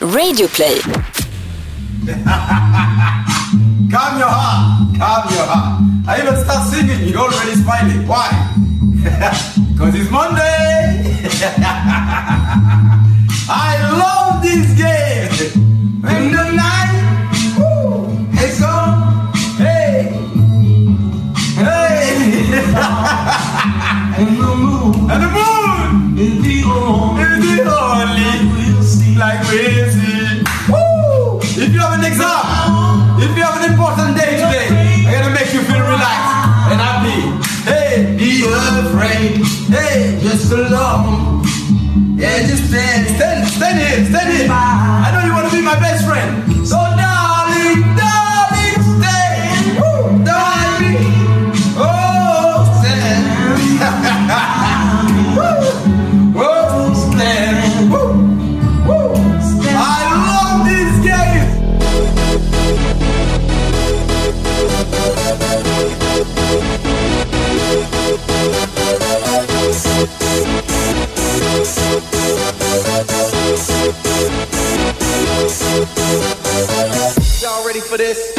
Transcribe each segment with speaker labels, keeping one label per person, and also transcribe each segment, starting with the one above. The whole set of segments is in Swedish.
Speaker 1: Radioplay.
Speaker 2: Calm your heart, calm your heart. I even start singing, you're already smiling. Why? Because it's Monday. I love this game. When the night is gone, hey, hey, and the moon, and the moon important day today, I'm gonna make you feel relaxed and happy. Hey, be afraid. Hey, just alone. Yeah, just stand, stand, stand here, stand here. I know you want to be my best friend. This?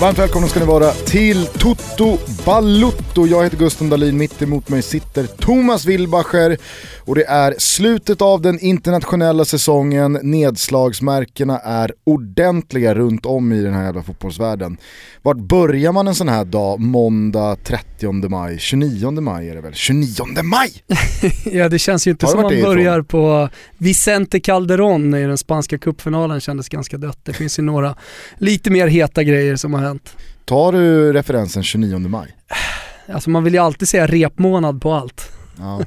Speaker 3: Varmt välkomna ska ni vara till Toto Balutto. Jag heter Gusten Dahlin, mitt emot mig sitter Thomas Wilbacher och det är slutet av den internationella säsongen. Nedslagsmärkena är ordentliga runt om i den här jävla fotbollsvärlden. Vart börjar man en sån här dag, måndag 30 maj? 29 maj är det väl? 29 maj!
Speaker 4: Ja det känns ju inte som man börjar på Vicente Calderón i den spanska cupfinalen kändes ganska dött. Det finns ju några lite mer heta grejer som har hänt.
Speaker 3: Tar du referensen 29 maj?
Speaker 4: Alltså man vill ju alltid säga repmånad på allt.
Speaker 3: Ja.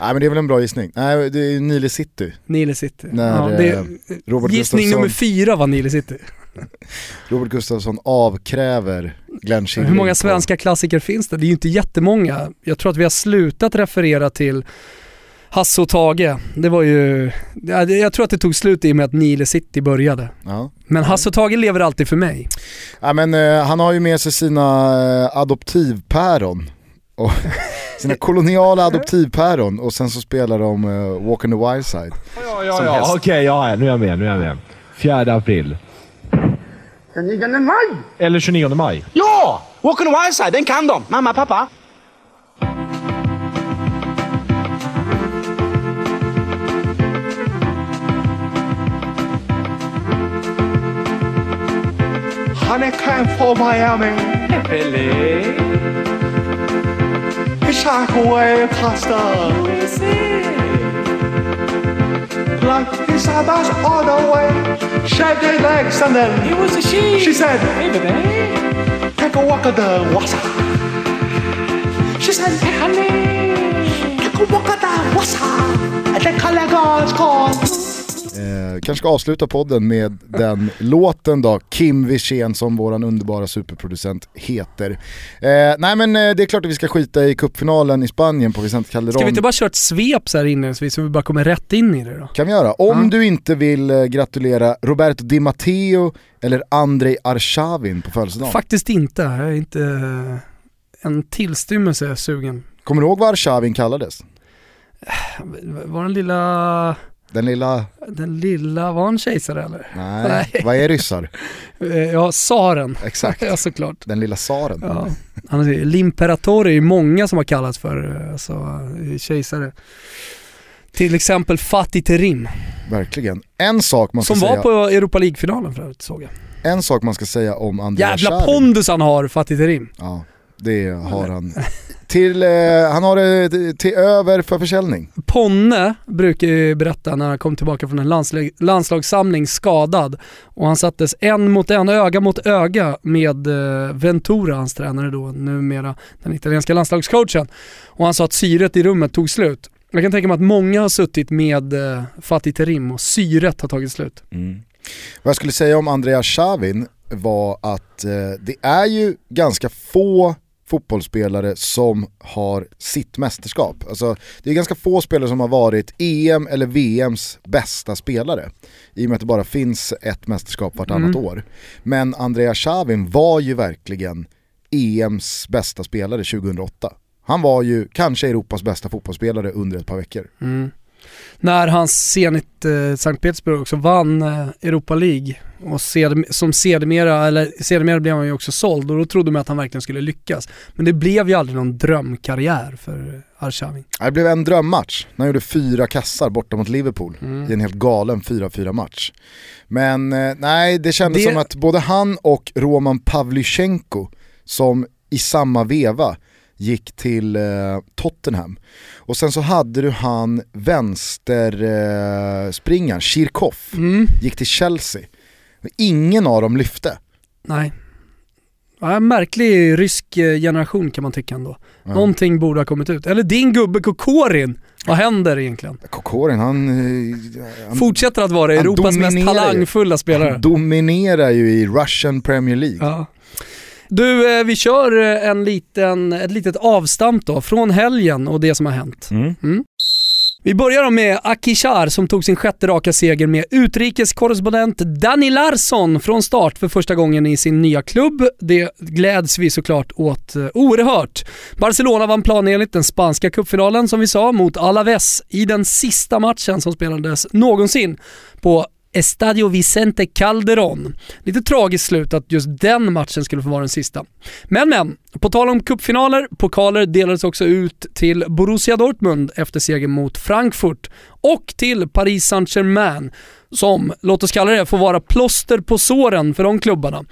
Speaker 3: Nej men det är väl en bra gissning. Nej det är Nile City.
Speaker 4: Nile City.
Speaker 3: När,
Speaker 4: ja, det,
Speaker 3: eh, Robert
Speaker 4: gissning
Speaker 3: Gustafsson-
Speaker 4: nummer fyra var Nile City.
Speaker 3: Robert Gustafsson avkräver Glenn Killing
Speaker 4: Hur många svenska klassiker finns det? Det är ju inte jättemånga. Jag tror att vi har slutat referera till Hasse och Tage. Det var ju, jag tror att det tog slut i och med att Nile City började.
Speaker 3: Ja.
Speaker 4: Men Hasse och Tage lever alltid för mig.
Speaker 3: Ja, men, eh, han har ju med sig sina eh, adoptivpäron. Och sina koloniala adoptivpäron och sen så spelar de eh, Walk on the Wild Side.
Speaker 5: Ja, ja, ja. Okej, ja, nu är jag med. Nu är jag med. 4 april.
Speaker 6: 29 maj!
Speaker 5: Eller 29 maj.
Speaker 6: Ja! Walk on the wild side, den kan de. Mamma, pappa.
Speaker 5: Honey came for Miami. Billy. Hitchhike away Costa. Like his eyebrows all the way. Shaved their legs and then. It was a she. She said, Hey, baby. Take a walk on the water. She said, Hey, honey. Take a walk on the water. And the color goes gone.
Speaker 3: Eh, kanske ska avsluta podden med den låten då, Kim Wirsén som våran underbara superproducent heter. Eh, nej men eh, det är klart att vi ska skita i cupfinalen i Spanien på Vicente Calderón.
Speaker 4: Ska vi inte bara köra ett svep så här inledningsvis så vi bara kommer rätt in i det då?
Speaker 3: kan vi göra. Om
Speaker 4: Ja.
Speaker 3: du inte vill eh, gratulera Roberto Di Matteo eller Andrei Arshavin på födelsedagen.
Speaker 4: Faktiskt inte, jag är inte eh, en tillstymmelse sugen.
Speaker 3: Kommer du ihåg vad Arshavin kallades?
Speaker 4: Var den lilla,
Speaker 3: Den lilla,
Speaker 4: den lilla, var han kejsare eller?
Speaker 3: nej,
Speaker 4: Nej.
Speaker 3: vad är ryssar?
Speaker 4: Eh, Ja, tsaren.
Speaker 3: Exakt,
Speaker 4: ja såklart.
Speaker 3: den lilla tsaren.
Speaker 4: Ja. Han är- L'Imperatore är ju många som har kallats för eh, alltså, eh, kejsare. Till exempel Fatih Terim,
Speaker 3: Verkligen. En sak, man ska
Speaker 4: som var
Speaker 3: säga,
Speaker 4: på Europa League-finalen för övrigt såg jag.
Speaker 3: en sak man ska säga om Andrei
Speaker 4: Jävla
Speaker 3: Arshavin.
Speaker 4: pondus han har, Fatih Terim.
Speaker 3: Ja, det har han. till, eh, han har det till- över för försäljning.
Speaker 4: Ponne brukar ju berätta när han kom tillbaka från en landslag, landslagssamling skadad och han sattes en mot en, öga mot öga med eh, Ventura, hans tränare då, numera den italienska landslagscoachen. Och han sa att syret i rummet tog slut. Jag kan tänka mig att många har suttit med eh, Fatih Terim och syret har tagit slut.
Speaker 3: Vad jag skulle säga om Andreas Shavin var att eh, det är ju ganska få fotbollsspelare som har sitt mästerskap. Alltså, det är ganska få spelare som har varit EM eller VMs bästa spelare. I och med att det bara finns ett mästerskap vartannat
Speaker 4: Mm.
Speaker 3: år. Men Andreas Shavin var ju verkligen EMs bästa spelare 2008. Han var ju kanske Europas bästa fotbollsspelare under ett par veckor.
Speaker 4: Mm. När hans Zenit eh, Sankt Petersburg också vann eh, Europa League och sed, som sedermera, eller sedermera blev han ju också såld och då trodde man att han verkligen skulle lyckas. Men det blev ju aldrig någon drömkarriär för Arshavin.
Speaker 3: Det blev en drömmatch när han gjorde fyra kassar borta mot Liverpool
Speaker 4: Mm.
Speaker 3: i en helt galen 4-4 match. Men eh, nej, det kändes
Speaker 4: Det-
Speaker 3: som att både han och Roman Pavlyuchenko som i samma veva gick till eh, Tottenham. Och sen så hade du han vänsterspringaren, eh, Kirchhoff,
Speaker 4: Mm.
Speaker 3: gick till Chelsea. Ingen av dem lyfte.
Speaker 4: Nej. Ja, en märklig rysk eh, generation kan man tycka ändå.
Speaker 3: Ja.
Speaker 4: Någonting borde ha kommit ut. Eller din gubbe Kokorin, vad händer egentligen?
Speaker 3: Kokorin, han, eh, han,
Speaker 4: Fortsätter att vara Europas mest talangfulla spelare.
Speaker 3: han dominerar ju i Russian Premier League.
Speaker 4: Ja. Du, eh, vi kör eh, en liten, ett litet avstamp då från helgen och det som har hänt.
Speaker 3: Mm.
Speaker 4: Vi börjar då med Akishar som tog sin sjätte raka seger med utrikeskorrespondent Danny Larsson från start för första gången i sin nya klubb. Det gläds vi såklart åt eh, oerhört. Barcelona vann planenligt den spanska cupfinalen som vi sa mot Alaves i den sista matchen som spelades någonsin på Estadio Vicente Calderón. Lite tragiskt slut att just den matchen skulle få vara den sista. Men men, på tal om cupfinaler, pokaler delades också ut till Borussia Dortmund efter seger mot Frankfurt och till Paris Saint-Germain som, låt oss kalla det, får vara plåster på såren för de klubbarna.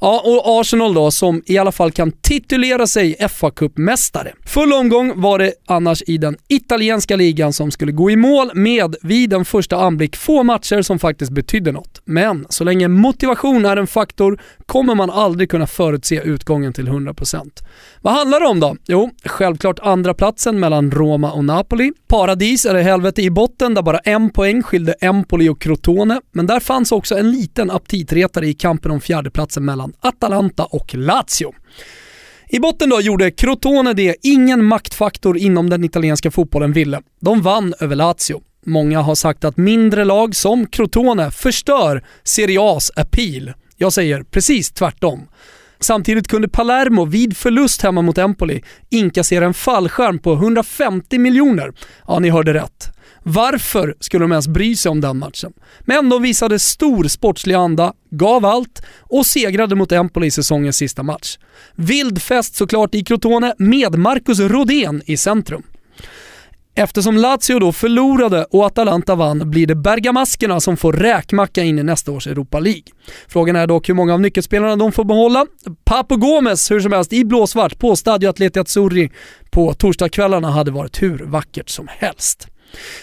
Speaker 4: Ja, och Arsenal då som i alla fall kan titulera sig fa Cup-mästare. Full omgång var det annars i den italienska ligan som skulle gå i mål med vid en första anblick få matcher som faktiskt betydde något. Men så länge motivation är en faktor kommer man aldrig kunna förutse utgången till 100%. Vad handlar det om då? Jo, självklart andra platsen mellan Roma och Napoli. Paradis eller helvete i botten där bara en poäng skilde Empoli och Crotone, men där fanns också en liten aptitretare i kampen om fjärdeplatsen mellan Atalanta och Lazio. I botten då gjorde Crotone det ingen maktfaktor inom den italienska fotbollen ville. De vann över Lazio. Många har sagt att mindre lag som Crotone förstör Serie A's appeal. Jag säger precis tvärtom. Samtidigt kunde Palermo vid förlust hemma mot Empoli inkassera en fallskärm på 150 miljoner. Ja, ni hörde rätt. Varför skulle de ens bry sig om den matchen? Men de visade stor sportslig anda, gav allt och segrade mot Empoli i säsongens sista match. Vild fest såklart i Crotone med Marcus Rodén i centrum. Eftersom Lazio då förlorade och Atalanta vann blir det bergamaskerna som får räkmacka in i nästa års Europa League. Frågan är dock hur många av nyckelspelarna de får behålla. Papo Gomes hur som helst i blåsvart på Stadio Atleti Azzurri på torsdagskvällarna hade varit hur vackert som helst.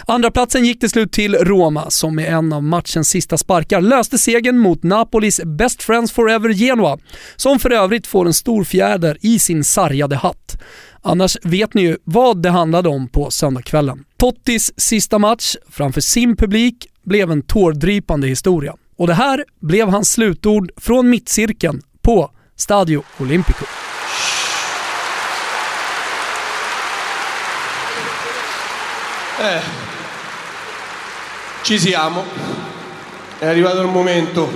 Speaker 4: Andra platsen gick till slut till Roma som med en av matchens sista sparkar löste segern mot Napolis Best Friends Forever Genoa, som för övrigt får en stor fjäder i sin sargade hatt. Annars vet ni ju vad det handlade om på söndagskvällen. Tottis sista match framför sin publik blev en tårdrypande historia. Och det här blev hans slutord från mittcirkeln på Stadio Olimpico.
Speaker 1: Eh, ci siamo. È arrivato il momento.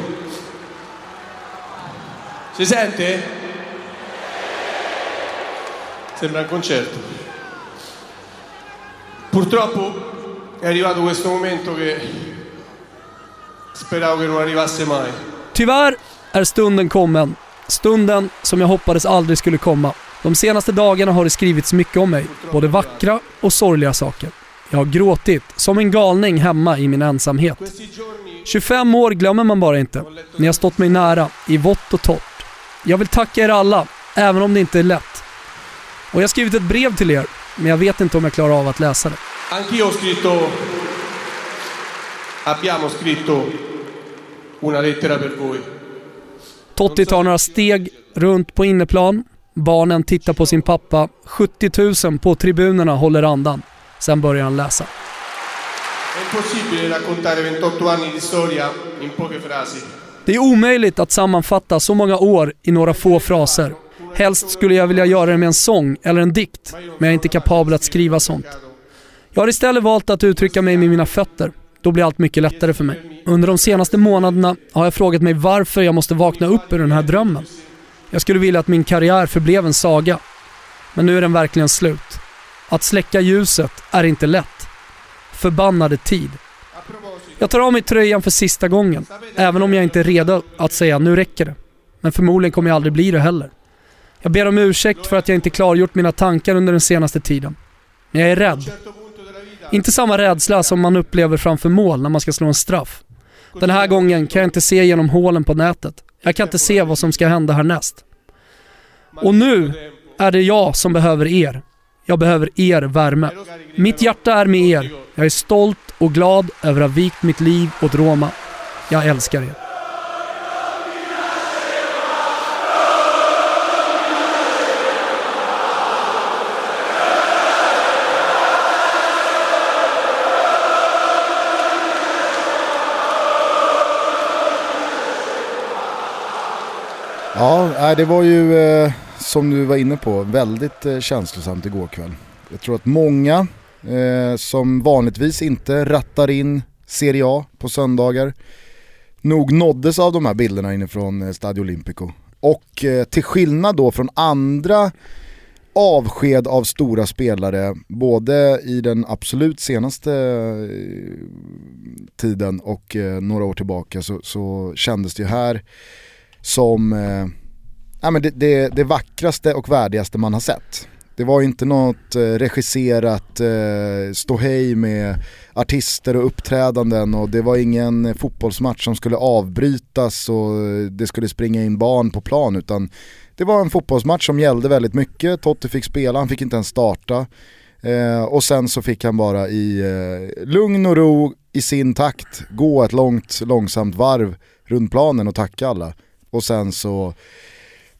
Speaker 1: Si sente? Sembra un concerto. Purtroppo è arrivato questo momento che speravo che non arrivasse mai.
Speaker 4: Tyvärr är stunden kommen. Stunden som jag hoppades aldrig skulle komma. De senaste dagarna har det skrivits mycket om mig, både vackra och sorgliga saker. Jag har gråtit som en galning hemma i min ensamhet.
Speaker 1: Questi giorni
Speaker 4: 25 år glömmer man bara inte. Ni har stått mig nära, i vått och torrt. Jag vill tacka er alla, även om det inte är lätt. Och jag har skrivit ett brev till er, men jag vet inte om jag klarar av att läsa det.
Speaker 1: Anch'io ho scritto, abbiamo scritto una lettera per voi.
Speaker 4: Totti tar några steg runt på inneplan. Barnen tittar på sin pappa. 70 000 på tribunerna håller andan. Sen börjar han läsa.
Speaker 1: È impossibile raccontare 28 anni di storia in poche frasi.
Speaker 4: Det är omöjligt att sammanfatta så många år i några få fraser. Helst skulle jag vilja göra det med en sång eller en dikt, men jag är inte kapabel att skriva sånt. Jag har istället valt att uttrycka mig med mina fötter. Då blir allt mycket lättare för mig. Under de senaste månaderna har jag frågat mig varför jag måste vakna upp ur den här drömmen. Jag skulle vilja att min karriär förblev en saga. Men nu är den verkligen slut. Att släcka ljuset är inte lätt. förbannade tid. Jag tar av mig tröjan för sista gången, även om jag inte är redo att säga nu räcker det. Men förmodligen kommer jag aldrig bli det heller. Jag ber om ursäkt för att jag inte klargjort mina tankar under den senaste tiden. Men jag är rädd. Inte samma rädsla som man upplever framför mål när man ska slå en straff. Den här gången kan jag inte se genom hålen på nätet. Jag kan inte se vad som ska hända härnäst. Och nu är det jag som behöver er. Jag behöver er värme. Mitt hjärta är med er. Jag är stolt och glad över att ha vikt mitt liv åt Roma. Jag älskar er.
Speaker 3: Ja, det var ju eh, som du var inne på väldigt eh, känslosamt igår kväll. Jag tror att många eh, som vanligtvis inte rattar in Serie A på söndagar nog nåddes av de här bilderna inifrån eh, Stadio Olimpico. Och eh, till skillnad då från andra avsked av stora spelare, både i den absolut senaste eh, tiden och eh, några år tillbaka så, så kändes det ju här som eh, Nej, men det, det, det vackraste och värdigaste man har sett. Det var inte något eh, regisserat eh, ståhej med artister och uppträdanden och det var ingen fotbollsmatch som skulle avbrytas och det skulle springa in barn på plan utan det var en fotbollsmatch som gällde väldigt mycket. Totti fick spela, han fick inte ens starta. Eh, och sen så fick han bara i eh, lugn och ro i sin takt gå ett långt, långsamt varv runt planen och tacka alla. Och sen så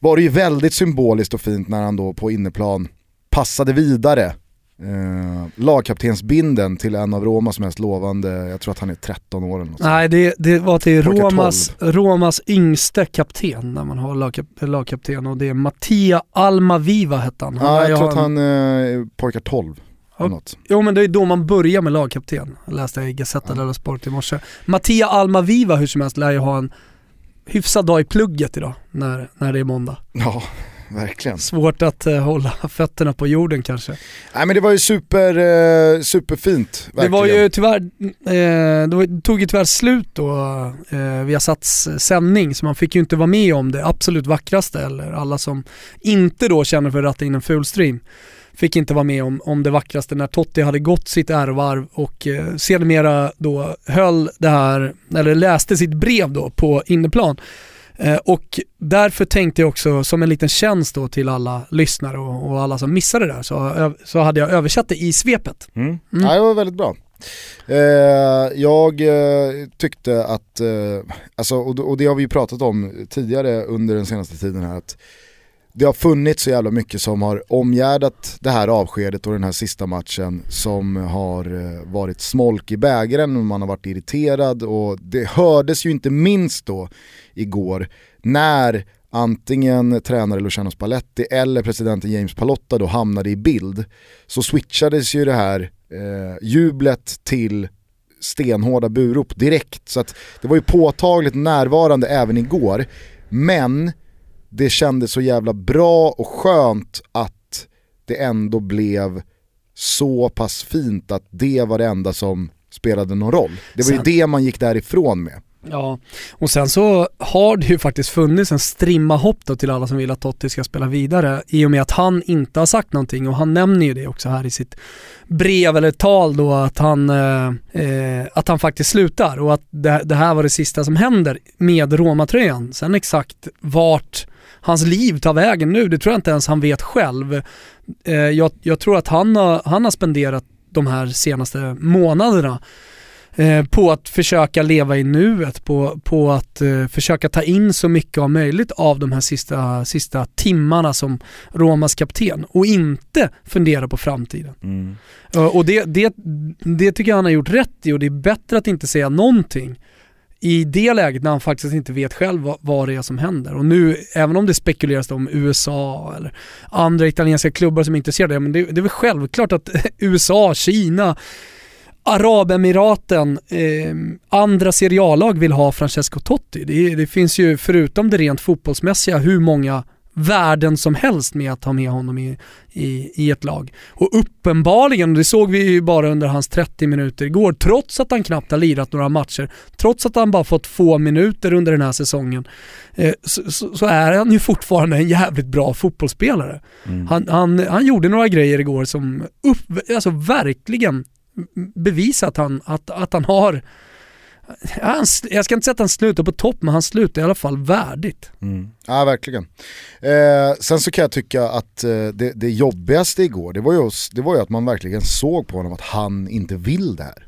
Speaker 3: var det ju väldigt symboliskt och fint när han då på inneplan passade vidare eh, lagkaptensbinden till en av Romas mest lovande, jag tror att han är 13 år eller något.
Speaker 4: Nej, det, det var till Romas, Romas yngste kapten när man har lagkap, lagkapten och det är Mattia Almaviva hette han.
Speaker 3: Ja, jag tror att han eh, pojkar 12 eller
Speaker 4: Ja.
Speaker 3: något.
Speaker 4: Jo men det är då man börjar med lagkapten, läste jag i Gazzetta dello Sport i morse. Mattia Almaviva hur som helst lär ju ha en hyfsad dag i plugget idag när, när det är måndag.
Speaker 3: Ja, verkligen.
Speaker 4: Svårt att eh, hålla fötterna på jorden kanske.
Speaker 3: Nej men det var ju super, eh, superfint. Verkligen.
Speaker 4: Det var ju tyvärr, eh, det var- det tog ju tyvärr slut då eh, via Sats sändning så man fick ju inte vara med om det absolut vackraste eller alla som inte då känner för att ratta in en fullstream fick inte vara med om, om det vackraste när Totti hade gått sitt ärovarv och eh, sedermera då höll det här, eller läste sitt brev då på inneplan. Eh, och därför tänkte jag också som en liten tjänst då till alla lyssnare och, och alla som missade det där så, så hade jag översatt det i svepet.
Speaker 3: Mm.
Speaker 4: Mm.
Speaker 3: Ja, det var väldigt bra. Eh, jag eh, tyckte att, eh, alltså, och, och det har vi ju pratat om tidigare under den senaste tiden här, att det har funnits så jävla mycket som har omgärdat det här avskedet och den här sista matchen som har eh, varit smolk i bägaren och man har varit irriterad och det hördes ju inte minst då igår när antingen tränare Luciano Spalletti eller presidenten James Palotta då hamnade i bild så switchades ju det här eh, jublet till stenhårda burop direkt. Så att det var ju påtagligt närvarande även igår. Men det kändes så jävla bra och skönt att det ändå blev så pass fint att det var det enda som spelade någon roll. Det var ju det man gick därifrån med.
Speaker 4: Ja, och sen så har det ju faktiskt funnits en strimma hopp då till alla som vill att Totti ska spela vidare i och med att han inte har sagt någonting och han nämner ju det också här i sitt brev eller tal då att han, eh, eh, att han faktiskt slutar och att det, det här var det sista som händer med Roma-tröjan. Sen exakt vart hans liv tar vägen nu, det tror jag inte ens han vet själv. Eh, jag, jag tror att han har, han har spenderat de här senaste månaderna eh, på att försöka leva i nuet, på, på att eh, försöka ta in så mycket av möjligt av de här sista, sista timmarna som Romas kapten och inte fundera på framtiden. Eh, och det, det, det tycker jag han har gjort rätt i och det är bättre att inte säga någonting i det läget när han faktiskt inte vet själv vad, vad det är som händer. Och nu, även om det spekuleras om USA eller andra italienska klubbar som är intresserade, men det, det är väl självklart att USA, Kina, Arabemiraten, eh, andra seriallag vill ha Francesco Totti. Det, det finns ju förutom det rent fotbollsmässiga hur många värden som helst med att ha med honom i, i, i ett lag. Och uppenbarligen, det såg vi ju bara under hans 30 minuter igår, trots att han knappt har lirat några matcher, trots att han bara fått få minuter under den här säsongen, eh, så, så, så, är han ju fortfarande en jävligt bra fotbollsspelare. Mm. Han, han, han gjorde några grejer igår som upp, alltså verkligen bevisar att han, att, att han har han, jag ska inte säga att han slutar på topp, men han slutar i alla fall värdigt.
Speaker 3: Mm. Ja, verkligen. Eh, sen så kan jag tycka att eh, det, det jobbigaste igår, det var, ju, det var ju att man verkligen såg på honom att han inte vill det här.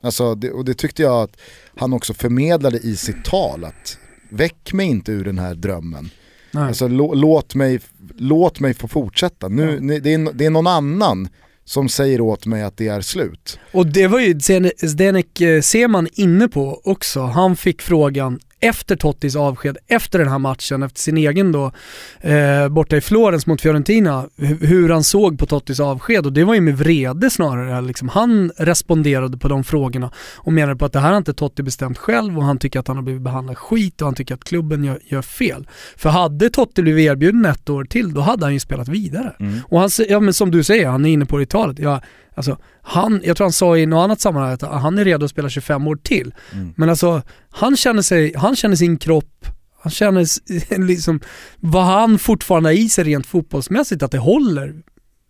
Speaker 3: Alltså, det, och det tyckte jag att han också förmedlade i sitt tal, att väck mig inte ur den här drömmen. Alltså, låt, mig, låt mig få fortsätta. Nu, ja. det, är, det är någon annan som säger åt mig att det är slut.
Speaker 4: Och det var ju Zdenek eh, Seman inne på också. Han fick frågan efter Tottis avsked, efter den här matchen, efter sin egen då, eh, borta i Florens mot Fiorentina, hur han såg på Tottis avsked och det var ju med vrede snarare. Liksom. Han responderade på de frågorna och menade på att det här har inte Totti bestämt själv och han tycker att han har blivit behandlad skit och han tycker att klubben gör, gör fel. För hade Totti blivit erbjuden ett år till, då hade han ju spelat vidare. Mm. Och han, ja men som du säger, han är inne på det i talet, ja, Alltså, han, jag tror han sa i något annat sammanhang att han är redo att spela 25 år till. Mm. Men alltså, han känner, sig, han känner sin kropp, han känner liksom vad han fortfarande har i sig rent fotbollsmässigt, att det håller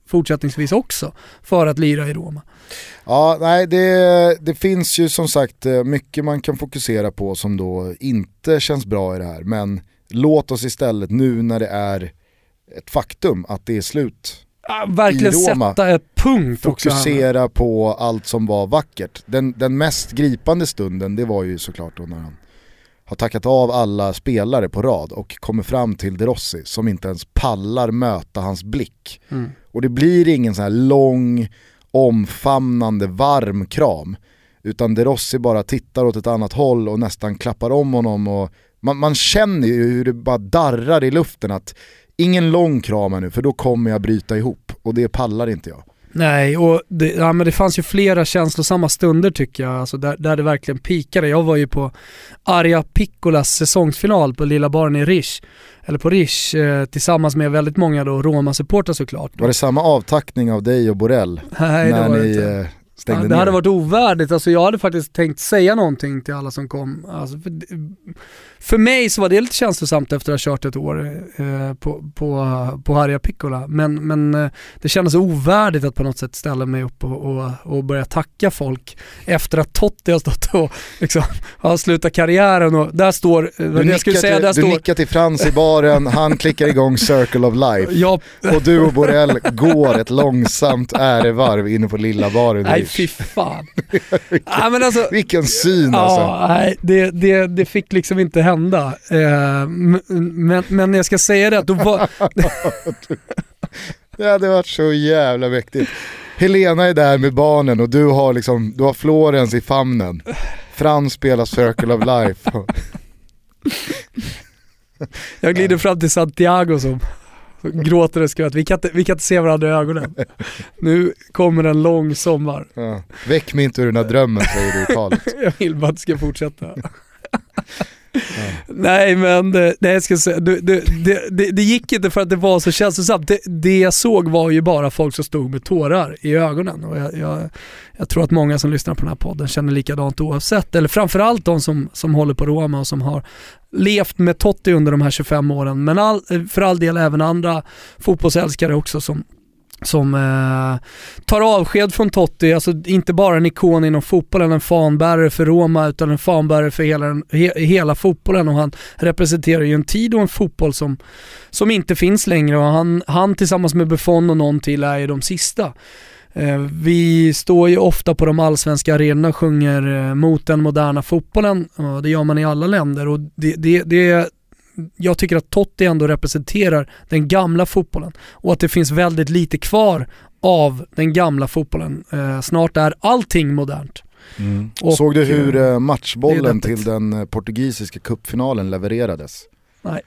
Speaker 4: fortsättningsvis också för att lira i Roma.
Speaker 3: Ja, nej det, det finns ju som sagt eh, mycket man kan fokusera på som då inte känns bra i det här. Men låt oss istället nu när det är ett faktum att det är slut
Speaker 4: verkligen sätta ett punkt
Speaker 3: Fokusera också. på allt som var vackert. Den, den mest gripande stunden det var ju såklart då när han har tackat av alla spelare på rad och kommer fram till De Rossi som inte ens pallar möta hans blick. Mm. Och det blir ingen sån här lång, omfamnande, varm kram. Utan De Rossi bara tittar åt ett annat håll och nästan klappar om honom och man, man känner ju hur det bara darrar i luften att ingen lång kram nu för då kommer jag bryta ihop och det pallar inte jag.
Speaker 4: Nej, och det, ja, men det fanns ju flera känslosamma stunder tycker jag, alltså där, där det verkligen pikade. Jag var ju på Arja Piccolas säsongsfinal på Lilla Baren i Rish, eller på Rish, eh, tillsammans med väldigt många då Roma-supportrar såklart.
Speaker 3: Var det samma avtackning av dig och Borrell?
Speaker 4: Nej, när det var ni, inte. Eh, ja, Det ner. hade varit ovärdigt, alltså jag hade faktiskt tänkt säga någonting till alla som kom. Alltså, för, mig så var det lite känslosamt efter att ha kört ett år eh, på, på, på Harja Piccola. Men, men eh, det kändes ovärdigt att på något sätt ställa mig upp och, och, och börja tacka folk efter att Totti har stått och liksom, har slutat karriären och där står, eh,
Speaker 3: du, nickar, till, säga, där du står... nickar till Frans i baren, han klickar igång Circle of Life. Ja. Och du och Borrell går ett långsamt ärevarv inne på lilla baren.
Speaker 4: Nej fy fan.
Speaker 3: vilken, ja, men alltså, vilken syn alltså.
Speaker 4: Nej, det, det, det fick liksom inte hända. Eh, men, men jag ska säga det att då var...
Speaker 3: det hade varit så jävla mäktigt. Helena är där med barnen och du har liksom, du har Florens i famnen. Frans spelar Circle of Life.
Speaker 4: jag glider fram till Santiago som gråter och skrattar. Vi kan, inte, vi kan inte se varandra i ögonen. Nu kommer en lång sommar. Ja.
Speaker 3: Väck mig inte ur den här drömmen säger du i talet.
Speaker 4: jag vill bara att det ska fortsätta. Nej men eh, det, det, jag ska säga, det, det, det, gick inte för att det var så känslosamt. Det, det jag såg var ju bara folk som stod med tårar i ögonen. Och jag, jag, jag, tror att många som lyssnar på den här podden känner likadant oavsett. Eller framförallt de som, som håller på Roma och som har levt med Totti under de här 25 åren. Men all, för all del även andra fotbollsälskare också som, som eh, tar avsked från Totti, alltså inte bara en ikon inom fotbollen, en fanbärare för Roma utan en fanbärare för hela, he, hela fotbollen och han representerar ju en tid och en fotboll som, som inte finns längre och han, han tillsammans med Buffon och någon till är ju de sista. Eh, vi står ju ofta på de allsvenska arenorna och sjunger eh, mot den moderna fotbollen. och Det gör man i alla länder och det, det, det, jag tycker att Totti ändå representerar den gamla fotbollen och att det finns väldigt lite kvar av den gamla fotbollen. Eh, snart är allting modernt.
Speaker 3: Mm. Och, Såg du hur eh, matchbollen till den eh, portugisiska kuppfinalen levererades?
Speaker 4: Nej.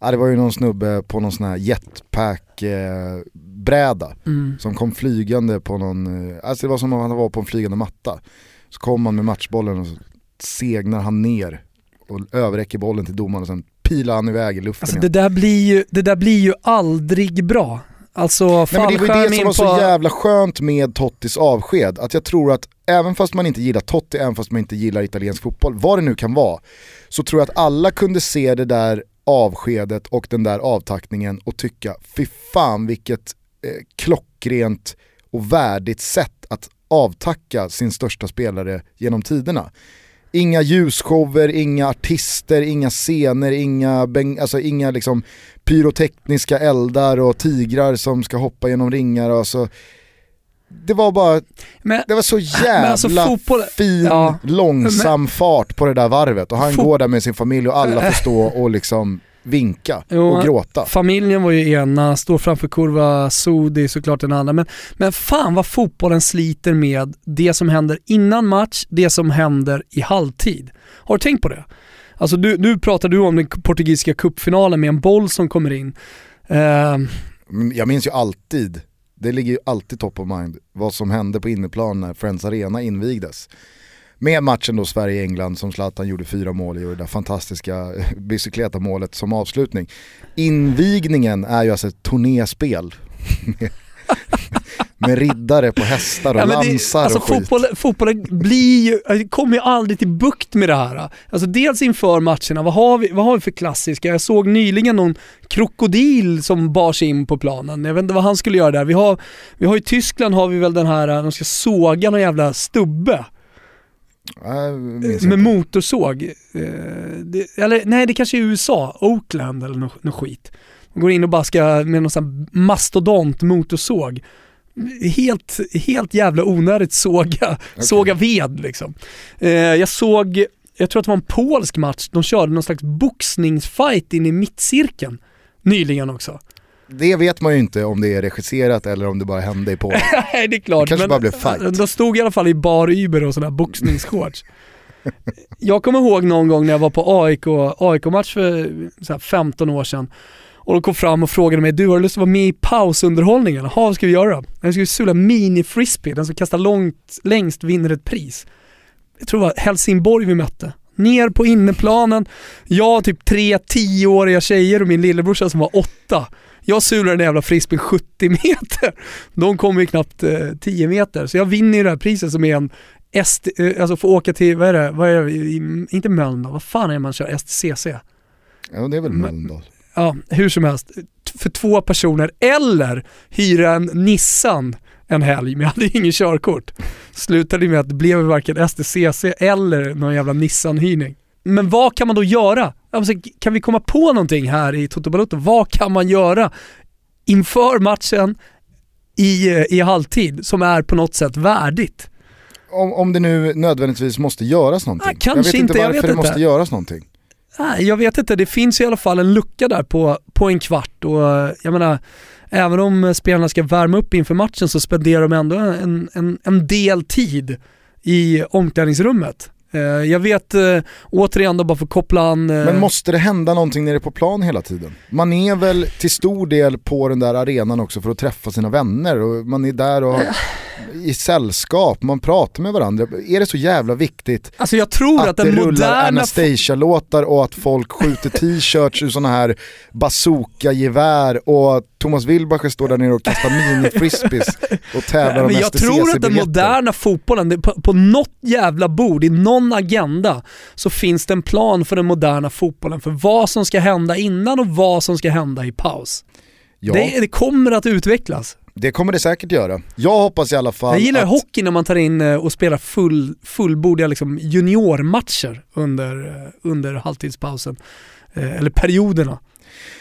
Speaker 3: Ja, det var ju någon snubbe på någon sån här jetpack-bräda eh, mm. som kom flygande på någon, alltså det var som om han var på en flygande matta. Så kom han med matchbollen och så segnar han ner och överräcker bollen till domaren och sen pilade han iväg i luften
Speaker 4: Alltså
Speaker 3: igen.
Speaker 4: det där blir ju, det där blir ju aldrig bra. Alltså
Speaker 3: Nej, men det var det som var så
Speaker 4: på...
Speaker 3: jävla skönt med Tottis avsked. Att jag tror att även fast man inte gillar Totti, även fast man inte gillar italiensk fotboll, vad det nu kan vara, så tror jag att alla kunde se det där avskedet och den där avtackningen och tycka, fy fan vilket eh, klockrent och värdigt sätt att avtacka sin största spelare genom tiderna. Inga ljusshower, inga artister, inga scener, inga, alltså inga liksom pyrotekniska eldar och tigrar som ska hoppa genom ringar. Och alltså, det var bara,
Speaker 4: Men,
Speaker 3: det var så jävla
Speaker 4: Men alltså fotboll-
Speaker 3: fin,
Speaker 4: ja.
Speaker 3: långsam fart på det där varvet och han går där med sin familj och alla får stå och liksom vinka
Speaker 4: Jo,
Speaker 3: och gråta.
Speaker 4: Familjen var ju ena, står framför kurva, Sodi såklart den andra. Men, men fan vad fotbollen sliter med det som händer innan match, det som händer i halvtid. Har du tänkt på det? Alltså du, nu pratar du om den portugisiska cupfinalen med en boll som kommer in. Eh,
Speaker 3: Jag minns ju alltid, det ligger ju alltid top of mind, vad som hände på inneplan när Friends Arena invigdes. Med matchen då Sverige-England som Zlatan gjorde fyra mål i och det där fantastiska bicykleta-målet som avslutning. Invigningen är ju alltså ett turnéspel. med, riddare på hästar och
Speaker 4: Ja,
Speaker 3: lansar
Speaker 4: alltså
Speaker 3: och skit.
Speaker 4: fotbollen, fotbollen blir ju, kommer ju aldrig till bukt med det här. Alltså dels inför matcherna, vad har vi, vad har vi för klassiska? Jag såg nyligen någon krokodil som bar sig in på planen. Jag vet inte vad han skulle göra där. Vi har, vi har i Tyskland har vi väl den här, de ska såga någon jävla stubbe med
Speaker 3: inte.
Speaker 4: motorsåg. Eh, det, eller nej, det kanske är USA, Oakland eller något nå skit. De går in och bara ska med någon sån mastodont motorsåg. Helt, helt jävla onödigt såga, såga ved liksom. Eh, jag såg, jag tror att det var en polsk match, de körde någon slags boxningsfight in i mittcirkeln nyligen också.
Speaker 3: Det vet man ju inte om det är regisserat eller om det bara hände i Polen.
Speaker 4: Nej det är klart.
Speaker 3: Det kanske bara blev fight.
Speaker 4: De stod i alla fall i bar Uber och sådana här boxningsshorts. jag kommer ihåg någon gång när jag var på AIK, AIK-match för så här 15 år sedan. Och de kom fram och frågade mig, du har du lust att vara med i pausunderhållningen? Jaha, vad ska vi göra? Jag ska sula mini-frisbee, den som kastar långt, längst vinner ett pris. Jag tror det var Helsingborg vi mötte. Ner på inneplanen, jag typ tre tioåriga tjejer och min lillebrorsa som var åtta. Jag sular den jävla frisbeen 70 meter. De kommer ju knappt eh, 10 meter. Så jag vinner ju det här priset som är en ST, eh, alltså få åka till, vad är det, vad är det inte Mölndal, vad fan är det man kör, STCC?
Speaker 3: Ja det är väl Mölndal.
Speaker 4: Ja, hur som helst. För två personer, eller hyra en Nissan en helg, men jag hade ju ingen körkort. Slutade med att det blev varken STCC eller någon jävla Nissan-hyrning. Men vad kan man då göra? Alltså, kan vi komma på någonting här i Toto Balotto? Vad kan man göra inför matchen i, eh, i halvtid som är på något sätt värdigt?
Speaker 3: Om, om det nu nödvändigtvis måste göras någonting.
Speaker 4: Ah, kanske
Speaker 3: jag vet inte
Speaker 4: inte, jag
Speaker 3: varför
Speaker 4: vet
Speaker 3: det
Speaker 4: inte.
Speaker 3: måste göras någonting.
Speaker 4: Nej, jag vet inte. Det finns i alla fall en lucka där på, på en kvart och eh, jag menar, även om spelarna ska värma upp inför matchen så spenderar de ändå en, en, en del tid i omklädningsrummet. Eh, Jag vet, eh, återigen då bara för att koppla an... eh,
Speaker 3: Men måste det hända någonting nere på plan hela tiden? Man är väl till stor del på den där arenan också för att träffa sina vänner och man är där och i sällskap, man pratar med varandra. Är det så jävla viktigt
Speaker 4: Alltså jag tror att,
Speaker 3: att det
Speaker 4: den
Speaker 3: rullar
Speaker 4: moderna...
Speaker 3: Anastasia-låtar och att folk skjuter t-shirts ur sådana här bazooka-gevär och Thomas Wilbacher står där nere och kastar mini-frisbees och tävlar om
Speaker 4: jag tror att den moderna fotbollen, på, på något jävla bord, i någon agenda, så finns det en plan för den moderna fotbollen för vad som ska hända innan och vad som ska hända i paus.
Speaker 3: Ja,
Speaker 4: Det, det kommer att utvecklas.
Speaker 3: Det kommer det säkert göra. Jag hoppas i alla fall
Speaker 4: Jag gillar
Speaker 3: att...
Speaker 4: hockey när man tar in eh, och spelar full, fullbordiga liksom juniormatcher under, eh, under halvtidspausen. Eh, Eller perioderna.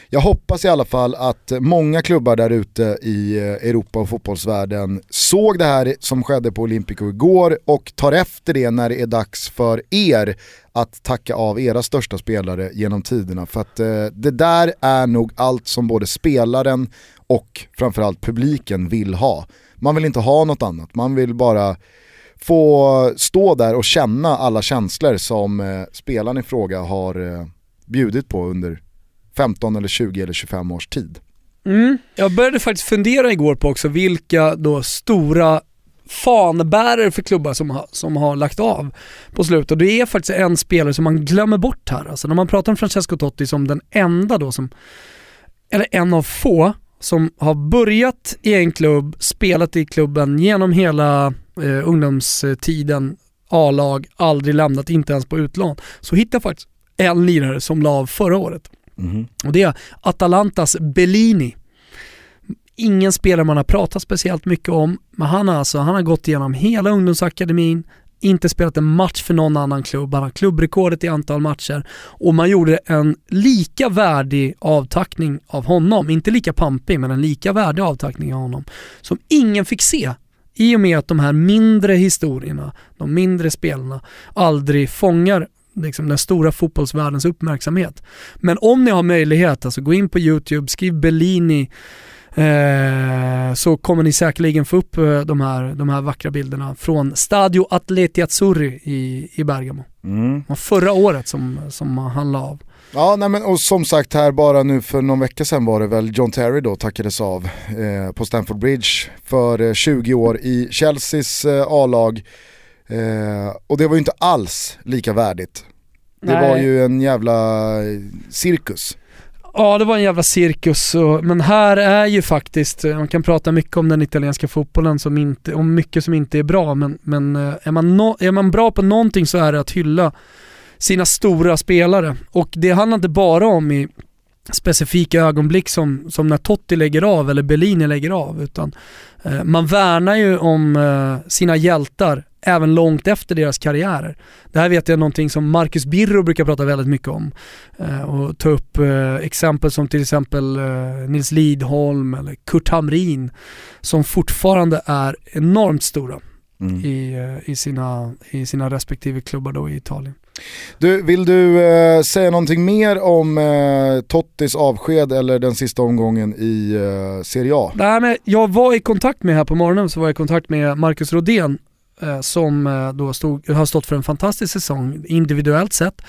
Speaker 3: Jag hoppas i alla fall att många klubbar där ute i Europa och fotbollsvärlden såg det här som skedde på Olympico igår och tar efter det när det är dags för er att tacka av era största spelare genom tiderna. För att eh, det där är nog allt som både spelaren och framförallt publiken vill ha. Man vill inte ha något annat, man vill bara få stå där och känna alla känslor som eh, spelaren i fråga har eh, bjudit på under 15 eller 20 eller 25 års tid. Mm.
Speaker 4: Jag började faktiskt fundera igår på också vilka då stora fanbärare för klubbar som har, som har lagt av på slutet. Och det är faktiskt en spelare som man glömmer bort här. Alltså när man pratar om Francesco Totti som den enda då som, eller en av få, som har börjat i en klubb, spelat i klubben genom hela eh, ungdomstiden, A-lag, aldrig lämnat, inte ens på utlån. Så hittar faktiskt en lirare som la av förra året.
Speaker 3: Mhm.
Speaker 4: Och det är Atalantas Bellini. Ingen spelare man har pratat speciellt mycket om, men han alltså, han har gått igenom hela ungdomsakademin, inte spelat en match för någon annan klubb, han har klubbrekordet i antal matcher och man gjorde en lika värdig avtackning av honom, inte lika pampig men en lika värdig avtackning av honom, som ingen fick se i och med att de här mindre historierna, de mindre spelarna, aldrig fångar liksom den stora fotbollsvärldens uppmärksamhet. Men om ni har möjlighet, alltså gå in på YouTube, skriv Bellini, eh, så kommer ni säkerligen få upp eh, de, här, de här vackra bilderna från Stadio Atleti Azzurri i, i Bergamo.
Speaker 3: Mm.
Speaker 4: Förra året som, som han la av.
Speaker 3: Ja, nej men, och som sagt här bara nu för någon vecka sedan var det väl John Terry då tackades av eh, på Stamford Bridge för eh, 20 år i Chelseas eh, A-lag. Eh, och det var ju inte alls lika värdigt. Det
Speaker 4: Nej.
Speaker 3: var ju en jävla eh, cirkus.
Speaker 4: Ja, det var en jävla cirkus, och, men här är ju faktiskt, man kan prata mycket om den italienska fotbollen, som inte, om mycket som inte är bra, men, men eh, är, man no, är man bra på någonting så är det att hylla sina stora spelare. Och det handlar inte bara om i specifika ögonblick som, som när Totti lägger av eller Bellini lägger av, utan eh, man värnar ju om eh, sina hjältar även långt efter deras karriärer. Det här vet jag är någonting som Marcus Birro brukar prata väldigt mycket om eh, och ta upp eh, exempel som till exempel eh, Nils Lidholm eller Kurt Hamrin som fortfarande är enormt stora
Speaker 3: Mm.
Speaker 4: i, eh, i, sina, i sina respektive klubbar då i Italien.
Speaker 3: Du, vill du eh, säga någonting mer om eh, Tottis avsked eller den sista omgången i eh, Serie A?
Speaker 4: Nej, men jag var i kontakt med här på morgonen så var jag i kontakt med Marcus Rodén som eh, då stod, har stått för en fantastisk säsong individuellt sett.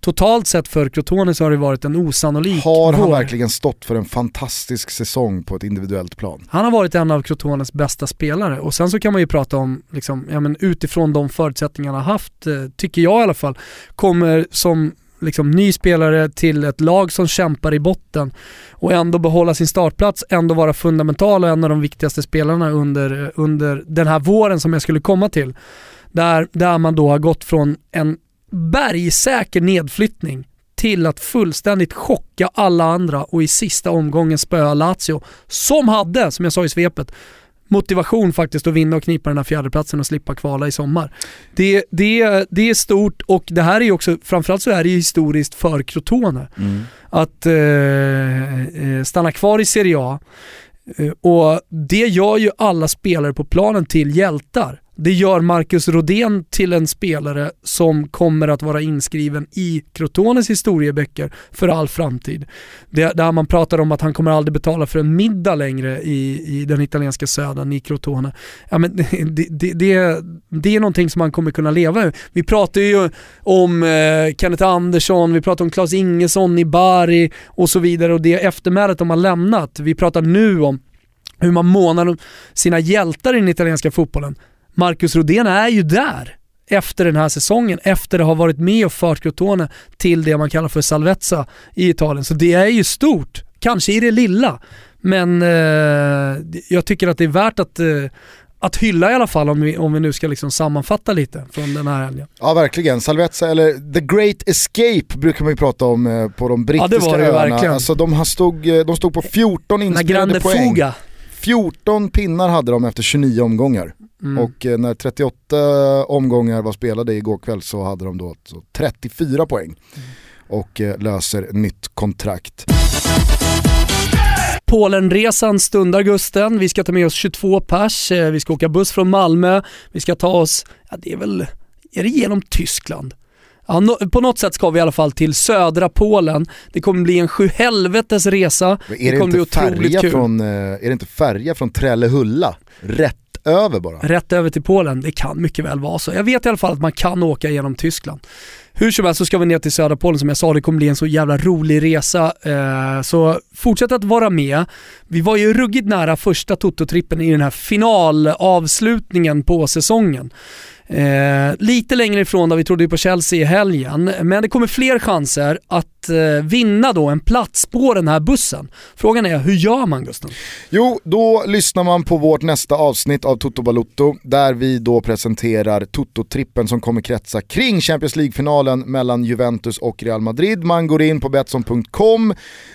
Speaker 4: Totalt sett för Crotone så har det varit en osannolik
Speaker 3: Har han
Speaker 4: vår.
Speaker 3: verkligen stått för en fantastisk säsong på ett individuellt plan?
Speaker 4: Han har varit en av Crotones bästa spelare och sen så kan man ju prata om, liksom, ja, men utifrån de förutsättningarna han har haft, eh, tycker jag i alla fall, kommer som liksom, ny spelare till ett lag som kämpar i botten och ändå behålla sin startplats, ändå vara fundamental och en av de viktigaste spelarna under, under den här våren som jag skulle komma till. Där, där man då har gått från en bergsäker nedflyttning till att fullständigt chocka alla andra och i sista omgången spöa Lazio, som hade, som jag sa i svepet, motivation faktiskt att vinna och knipa den här fjärdeplatsen och slippa kvala i sommar. Det, det, det är stort och det här är ju också, framförallt så är det ju historiskt för Crotone. Att eh, eh, stanna kvar i Serie A. Eh, och det gör ju alla spelare på planen till hjältar. Det gör Marcus Rodén till en spelare som kommer att vara inskriven i Crotones historieböcker för all framtid. Det, där man pratar om att han kommer aldrig betala för en middag längre i, i den italienska södern, i Crotone. Ja, men det, det, det, det är någonting som man kommer kunna leva ur. Vi pratar ju om eh, Kenneth Andersson, vi pratar om Claes Ingesson i Bari och så vidare och det eftermälet de har lämnat. Vi pratar nu om hur man månar om sina hjältar i den italienska fotbollen. Marcus Rodén är ju där efter den här säsongen, efter att ha varit med och fört Crotone till det man kallar för Salvezza i Italien. Så det är ju stort, kanske i det lilla, men eh, jag tycker att det är värt att, eh, att hylla i alla fall om vi, om vi nu ska liksom sammanfatta lite från den här helgen.
Speaker 3: Ja verkligen, Salvezza eller The Great Escape brukar man ju prata om eh, på de brittiska
Speaker 4: det var det
Speaker 3: öarna.
Speaker 4: verkligen.
Speaker 3: Alltså de, stod, eh, de stod på 14
Speaker 4: La
Speaker 3: inspelade
Speaker 4: Grande
Speaker 3: poäng.
Speaker 4: Fuga.
Speaker 3: 14 pinnar hade de efter 29 omgångar.
Speaker 4: Mm.
Speaker 3: Och eh, när 38 omgångar var spelade igår kväll så hade de då så 34 poäng.
Speaker 4: Mm.
Speaker 3: Och eh, löser nytt kontrakt.
Speaker 4: Polenresan stundar Gusten. Vi ska ta med oss 22 pers. Eh, Vi ska åka buss från Malmö. Vi ska ta oss, ja det är väl, är det genom Tyskland? Ja, no, på något sätt ska vi i alla fall till södra Polen. Det kommer bli en sjuhelvetes resa.
Speaker 3: Men är det,
Speaker 4: kommer bli
Speaker 3: inte
Speaker 4: otroligt kul.
Speaker 3: från, eh, är det inte färja från Trellehulla rätt över bara.
Speaker 4: rätt över till Polen. Det kan mycket väl vara så. Jag vet i alla fall att man kan åka genom Tyskland. Hur som helst så ska vi ner till södra Polen som jag sa, det kommer bli en så jävla rolig resa. Eh, så fortsätt att vara med. Vi var ju ruggigt nära första Toto-trippen i den här finalavslutningen på säsongen. Eh, lite längre ifrån där vi trodde på Chelsea i helgen, men det kommer fler chanser att eh, vinna då en plats på den här bussen. Frågan är, hur gör man Gusten?
Speaker 3: Jo, då lyssnar man på vårt nästa avsnitt av Toto Balutto där vi då presenterar Toto-trippen som kommer kretsa kring Champions League-finalen mellan Juventus och Real Madrid. Man går in på Betsson.com,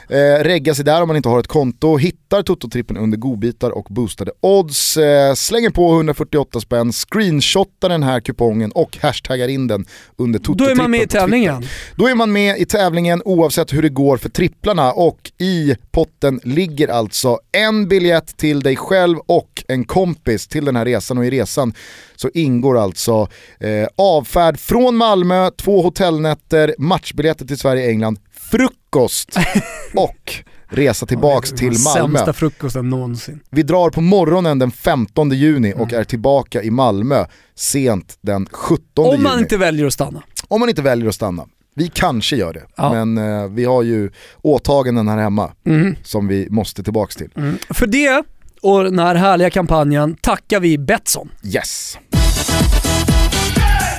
Speaker 3: eh, reggar sig där om man inte har ett konto, hittar Toto-trippen under godbitar och boostade odds, eh, slänger på 148 spänn, screenshotar den här kupongen och hashtaggar in den under.
Speaker 4: Då är man med i tävlingen.
Speaker 3: Då är man med i tävlingen oavsett hur det går för tripplarna och i potten ligger alltså en biljett till dig själv och en kompis till den här resan och i resan så ingår alltså eh, avfärd från Malmö, två hotellnätter, matchbiljetter till Sverige-England, frukost och resa tillbaks till Malmö.
Speaker 4: Sämsta frukosten någonsin.
Speaker 3: Vi drar på morgonen den 15 juni och är tillbaka i Malmö sent den 17
Speaker 4: Om man
Speaker 3: juni.
Speaker 4: inte väljer att stanna.
Speaker 3: Om man inte väljer att stanna. Vi kanske gör det,
Speaker 4: Ja.
Speaker 3: men eh, vi har ju åtaganden här hemma som vi måste tillbaks till.
Speaker 4: För det och den här härliga kampanjen tackar vi Betsson.
Speaker 3: Yes!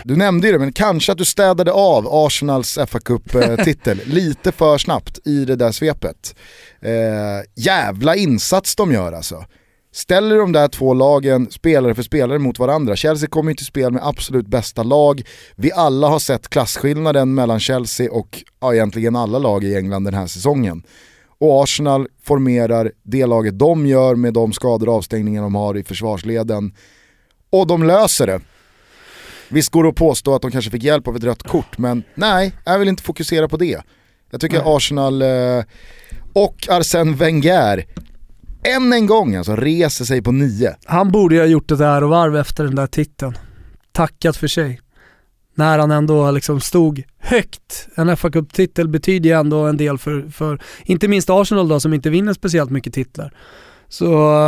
Speaker 3: Du nämnde ju det, men kanske att du städade av Arsenals fa Cup-titel lite för snabbt i det där svepet. Eh, jävla insats de gör alltså. Ställer de där två lagen spelare för spelare mot varandra, Chelsea kommer ju till spel med absolut bästa lag. Vi alla har sett klasskillnaden mellan Chelsea och ja, egentligen alla lag i England den här säsongen. Och Arsenal formerar det laget de gör med de skador och avstängningar de har i försvarsleden. Och de löser det. Visst går det att påstå att de kanske fick hjälp av ett rött kort, men nej, jag vill inte fokusera på det. Jag tycker Arsenal eh, och Arsène Wenger än en gång alltså reser sig på nio.
Speaker 4: Han borde ju ha gjort ett ärovarv efter den där titeln. Tackat för sig. När han ändå liksom stod högt. En fa Cup-titel betyder ju ändå en del för, för, inte minst Arsenal då som inte vinner speciellt mycket titlar. Så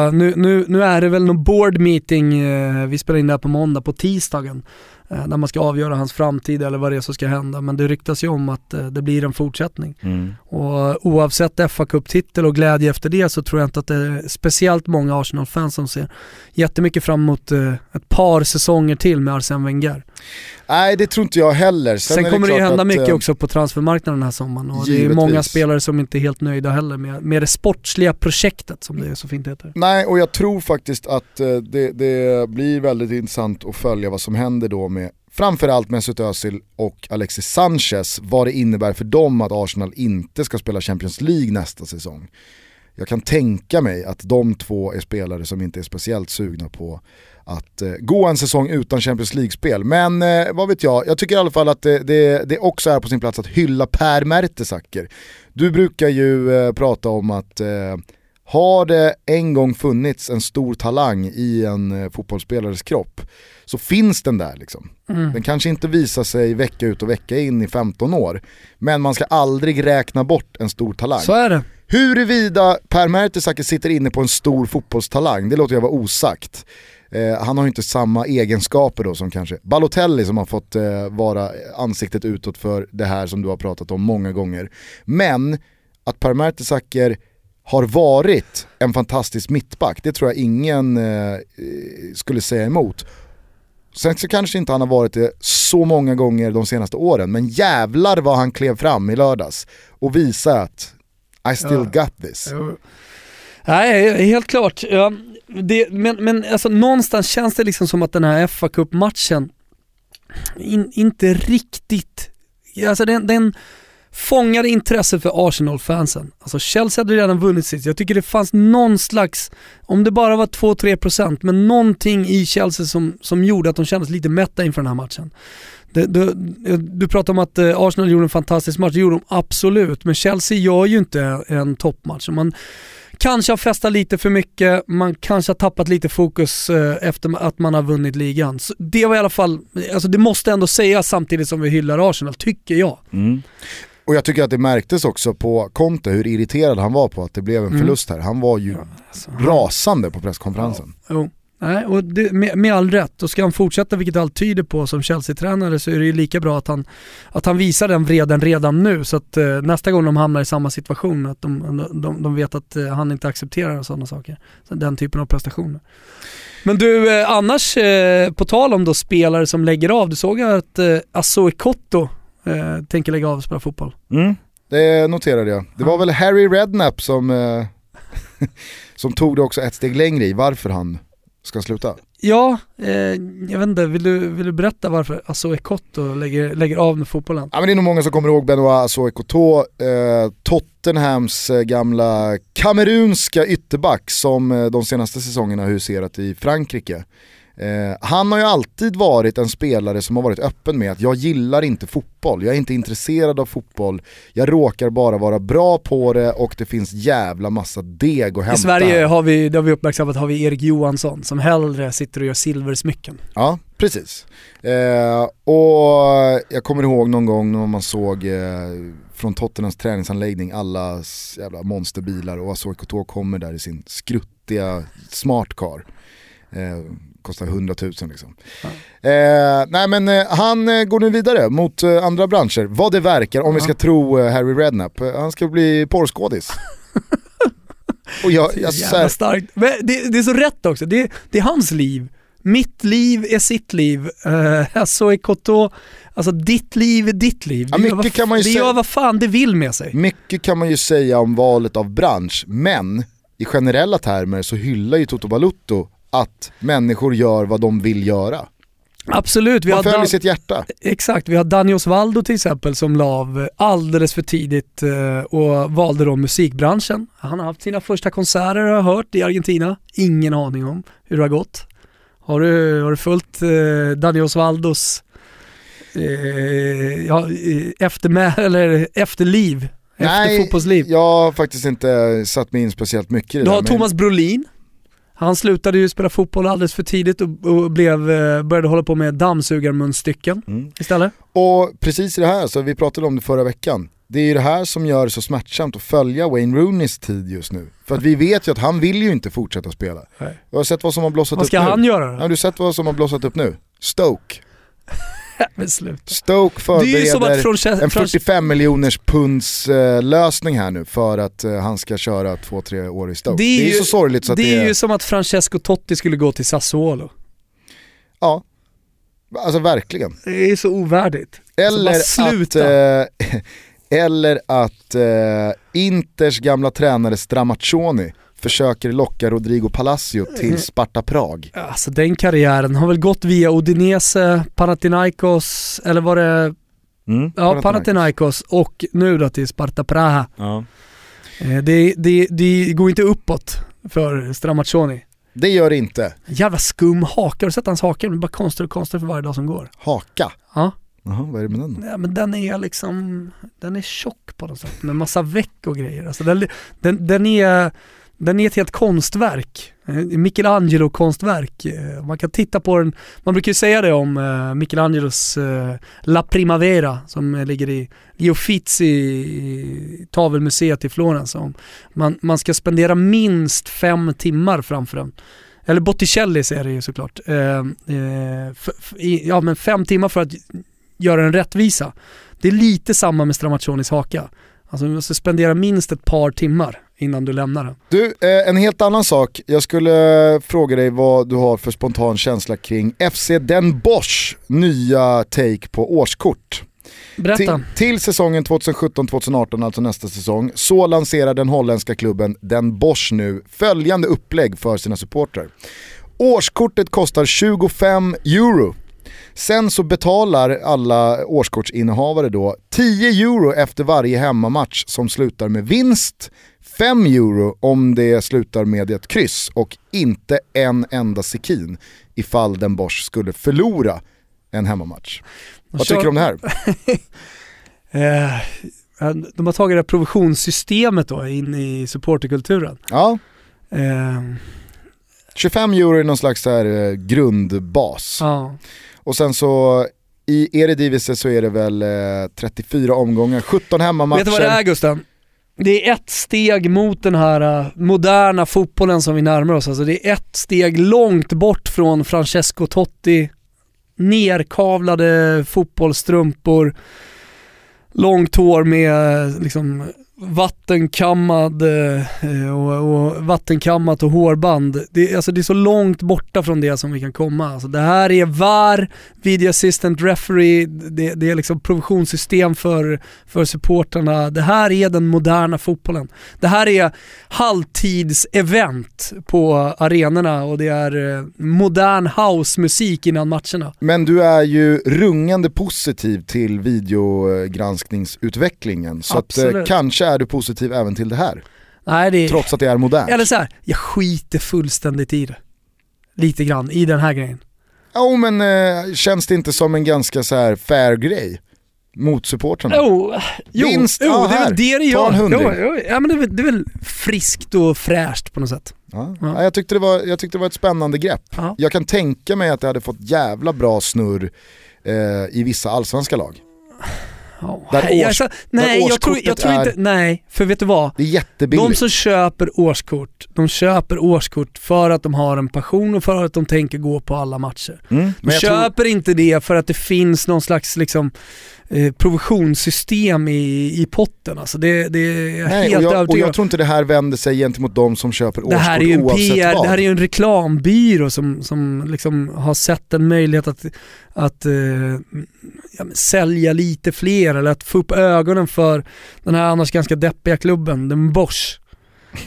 Speaker 4: eh, nu, nu, nu är det väl någon board meeting, eh, vi spelar in det här på måndag, på tisdagen. Eh, när man ska avgöra hans framtid eller vad det är som ska hända. Men det ryktas ju om att eh, det blir en fortsättning. Och oavsett fa Cup-titel och glädje efter det så tror jag inte att det är speciellt många Arsenal-fans som ser jättemycket fram emot eh, ett par säsonger till med Arsene Wenger.
Speaker 3: Nej det tror inte jag heller.
Speaker 4: Sen,
Speaker 3: är
Speaker 4: kommer det
Speaker 3: klart
Speaker 4: hända
Speaker 3: att,
Speaker 4: mycket
Speaker 3: eh,
Speaker 4: också på transfermarknaden den här sommaren och det är
Speaker 3: givetvis.
Speaker 4: många spelare som inte är helt nöjda heller med, med det sportsliga projektet som det är så fint heter.
Speaker 3: Nej, och jag tror faktiskt att eh, det, det blir väldigt intressant att följa vad som händer då med framförallt Mesut Özil och Alexis Sanchez, vad det innebär för dem att Arsenal inte ska spela Champions League nästa säsong. Jag kan tänka mig att de två är spelare som inte är speciellt sugna på att eh, gå en säsong utan Champions League-spel. Men eh, vad vet jag, jag tycker i alla fall att det, det, det också är på sin plats att hylla Per Mertesacker. Du brukar ju eh, prata om att eh, har det en gång funnits en stor talang i en eh, fotbollsspelares kropp så finns den där liksom. Den kanske inte visar sig vecka ut och vecka in i 15 år, men man ska aldrig räkna bort en stor talang.
Speaker 4: Så är det.
Speaker 3: Huruvida Per Mertesacker sitter inne på en stor fotbollstalang, det låter jag vara osagt. Eh, han har ju inte samma egenskaper då som kanske Balotelli som har fått eh, vara ansiktet utåt för det här som du har pratat om många gånger. Men att Per Mertesacker har varit en fantastisk mittback, det tror jag ingen eh, skulle säga emot. Sen så kanske inte han har varit det så många gånger de senaste åren, men jävlar vad han klev fram i lördags och visade att I still got this.
Speaker 4: Nej, helt klart. Ja, det, men men alltså, någonstans känns det liksom som att den här fa Cup-matchen in, inte riktigt, alltså den, den fångar intresset för Arsenal-fansen. Alltså Chelsea hade redan vunnit sitt. Jag tycker det fanns någon slags, om det bara var 2-3% men någonting i Chelsea som, som gjorde att de kändes lite mätta inför den här matchen. Det, du, du pratar om att eh, Arsenal gjorde en fantastisk match, det gjorde de absolut, men Chelsea gör ju inte en toppmatch. Man kanske har festat lite för mycket, man kanske har tappat lite fokus eh, efter att man har vunnit ligan. Så det var i alla fall, alltså det måste ändå sägas samtidigt som vi hyllar Arsenal, tycker jag. Mm.
Speaker 3: Och jag tycker att det märktes också på Conte hur irriterad han var på att det blev en förlust här. Han var ju rasande på presskonferensen.
Speaker 4: Jo. Nej, och det, med, med all rätt. Och ska han fortsätta, vilket allt tyder på som Chelsea-tränare, så är det ju lika bra att han, att han visar den vreden redan nu. Så att eh, nästa gång de hamnar i samma situation, att de, de, de vet att eh, han inte accepterar sådana saker. Så den typen av prestationer. Men du, eh, annars eh, på tal om då spelare som lägger av, du såg att eh, Asoe Kotto eh, tänker lägga av och spela fotboll.
Speaker 3: Mm. Det noterade jag. Det var väl Harry Redknapp som, eh, som tog det också ett steg längre i varför han ska sluta.
Speaker 4: Ja, eh, jag vet inte, vill du, vill du berätta varför Asoe Kotto lägger, lägger av med fotbollen?
Speaker 3: Ja, men det är nog många som kommer ihåg Benoit Asoekoto, eh, Tottenhams eh, gamla kamerunska ytterback som eh, de senaste säsongerna huserat i Frankrike. Eh, han har ju alltid varit en spelare som har varit öppen med att jag gillar inte fotboll, jag är inte intresserad av fotboll, jag råkar bara vara bra på det och det finns jävla massa deg att hämta.
Speaker 4: I Sverige har vi, det har vi uppmärksammat, har vi Erik Johansson som hellre sitter och gör silversmycken.
Speaker 3: Ja, precis. Eh, och jag kommer ihåg någon gång när man såg eh, från Tottenhams träningsanläggning alla jävla monsterbilar och Asoy Koto kommer där i sin skruttiga smart car. Eh, kostar 100 000 liksom. Eh, nej men eh, han eh, går nu vidare mot eh, andra branscher, vad det verkar, om vi ska tro eh, Harry Redknapp. Eh, han ska bli porrskådis. och jag, jag, så
Speaker 4: jävla starkt. Det, det är så rätt också, det, det är hans liv. Mitt liv är sitt liv. Uh, Kotto, alltså ditt liv är ditt liv.
Speaker 3: Ja,
Speaker 4: Det gör
Speaker 3: kan man ju
Speaker 4: Det
Speaker 3: säga.
Speaker 4: gör vad fan det vill med sig.
Speaker 3: Mycket kan man ju säga om valet av bransch, men i generella termer så hyllar ju Toto Balutto att människor gör vad de vill göra.
Speaker 4: Absolut, vi
Speaker 3: Man
Speaker 4: har
Speaker 3: följer
Speaker 4: Dan-
Speaker 3: sitt hjärta.
Speaker 4: Exakt, vi har Danny Osvaldo till exempel som la av alldeles för tidigt eh, och valde då musikbranschen. Han har haft sina första konserter har jag hört i Argentina. Ingen aning om hur det har gått. Har du, har du följt eh, Danny Osvaldos eh, ja, eh, eftermä- eller efterliv? Efter fotbollsliv?
Speaker 3: jag har faktiskt inte satt mig in speciellt mycket i det
Speaker 4: Du har
Speaker 3: där, men-
Speaker 4: Thomas Brolin. Han slutade ju spela fotboll alldeles för tidigt och, och blev, eh, började hålla på med dammsugarmunstycken
Speaker 3: Mm.
Speaker 4: istället.
Speaker 3: Och precis i det här, så vi pratade om det förra veckan, det är ju det här som gör det så smärtsamt att följa Wayne Rooneys tid just nu. För att vi vet ju att han vill ju inte fortsätta spela.
Speaker 4: Nej.
Speaker 3: Jag har sett vad som har blossat
Speaker 4: Vad
Speaker 3: upp
Speaker 4: ska
Speaker 3: nu.
Speaker 4: han göra
Speaker 3: Ja,
Speaker 4: då?
Speaker 3: har du sett vad som har blossat upp nu? Stoke.
Speaker 4: Men sluta.
Speaker 3: Stoke
Speaker 4: Det är ju
Speaker 3: förbereder
Speaker 4: Frances-
Speaker 3: en
Speaker 4: Frances-
Speaker 3: 45 miljoners punds eh, lösning här nu för att eh, han ska köra två, tre år i Stoke. Det är,
Speaker 4: ju-
Speaker 3: så sorgligt så att
Speaker 4: det
Speaker 3: det
Speaker 4: är
Speaker 3: är...
Speaker 4: ju som att Francesco Totti skulle gå till Sassuolo.
Speaker 3: Ja, alltså verkligen.
Speaker 4: Det är så ovärdigt.
Speaker 3: Eller
Speaker 4: bara sluta.
Speaker 3: att, eh, eller att eh, Inters gamla tränare Stramaccioni försöker locka Rodrigo Palacio
Speaker 4: Mm.
Speaker 3: till Sparta Prag.
Speaker 4: Alltså den karriären har väl gått via Udinese, Panathinaikos, eller var det,
Speaker 3: Mm,
Speaker 4: ja Panathinaikos och nu då till Sparta Praha.
Speaker 3: Ja.
Speaker 4: Eh, Det, det, det går inte uppåt för Stramaccioni.
Speaker 3: Det gör det inte.
Speaker 4: Jävla skum haka, har du sett hans haka? Den blir bara konstigare och konstigare för varje dag som går.
Speaker 3: Haka.
Speaker 4: Ja.
Speaker 3: Jaha, vad är det med den då?
Speaker 4: Ja, men den är liksom, den är tjock på något sätt med massa veck och grejer. Alltså den, den, den, är, den är ett helt konstverk. Eh, Michelangelo-konstverk. Eh, man kan titta på den, man brukar ju säga det om eh, Michelangelos La Primavera som ligger i Uffizi, i tavelmuseet i Florens. Man, man ska spendera minst fem timmar framför den. Eller Botticelli säger det ju såklart. Eh, eh, ja men fem timmar för att göra en rättvisa. Det är lite samma med Stramaccionis haka. Alltså man måste spendera minst ett par timmar innan du lämnar den.
Speaker 3: Du, eh, en helt annan sak. Jag skulle eh, fråga dig vad du har för spontan känsla kring FC Den Bosch nya take på årskort.
Speaker 4: Berätta.
Speaker 3: Till, till säsongen 2017-2018, alltså nästa säsong, så lanserar den holländska klubben Den Bosch nu följande upplägg för sina supportrar. Årskortet kostar 25 euro. Sen så betalar alla årskortsinnehavare då 10 euro efter varje hemmamatch som slutar med vinst, 5 euro om det slutar med ett kryss och inte en enda sekin ifall Den Bosch skulle förlora en hemmamatch. Vad
Speaker 4: kör-
Speaker 3: tycker du om det här?
Speaker 4: Eh, de har tagit det här provisionssystemet då in i supporterkulturen.
Speaker 3: Ja,
Speaker 4: Eh,
Speaker 3: 25 euro är någon slags här, eh, grundbas.
Speaker 4: ja.
Speaker 3: Och sen så i Eredivisie så är det väl eh, 34 omgångar, 17 hemmamatcher.
Speaker 4: Vet du vad det är Gusten? det är ett steg mot den här uh, moderna fotbollen som vi närmar oss. Alltså det är ett steg långt bort från Francesco Totti, nerkavlade fotbollsstrumpor, långt hår med eh, liksom vattenkammad eh, och, och, vattenkammat och hårband. Det, alltså det är så långt borta från det som vi kan komma. Alltså det här är VAR, Video Assistant Referee, det, det är liksom provisionssystem för, för supporterna. Det här är den moderna fotbollen. Det här är halvtids-event på arenorna och det är eh, modern housemusik innan matcherna.
Speaker 3: Men du är ju rungande positiv till videogranskningsutvecklingen. Så att, eh, kanske är du positiv även till det här.
Speaker 4: Nej, det...
Speaker 3: Trots att det är modernt.
Speaker 4: Eller så här, jag skiter fullständigt i det. Lite grann, i den här grejen.
Speaker 3: Jo oh, men eh, känns det inte som en ganska så här fair grej? Mot supportrarna?
Speaker 4: Oh, jo,
Speaker 3: Vinst,
Speaker 4: jo,
Speaker 3: ah,
Speaker 4: det är väl det det
Speaker 3: gör.
Speaker 4: Jo, jo, ja, men det, är väl, det är väl friskt och fräscht på något sätt.
Speaker 3: Ja. Ja. jag, tyckte det var, jag tyckte det var ett spännande grepp. Ja. Jag kan tänka mig att det hade fått jävla bra snurr eh, i vissa allsvenska lag.
Speaker 4: Där års, jag, nej, jag tror, jag tror inte, nej, för vet du vad?
Speaker 3: Det är jättebilligt.
Speaker 4: De som köper årskort, de köper årskort för att de har en passion och för att de tänker gå på alla matcher. Mm, de köper tror... inte det för att det finns någon slags liksom eh, provisionssystem i, i potten. Alltså det, det är Nej, helt
Speaker 3: och jag, och jag tror inte det här vänder sig gentemot de som köper årskort
Speaker 4: det här är ju en
Speaker 3: PR,
Speaker 4: vad. Det här är ju en reklambyrå som, som liksom har sett en möjlighet att, att eh, ja, sälja lite fler eller att få upp ögonen för den här annars ganska deppiga klubben, den Bosch.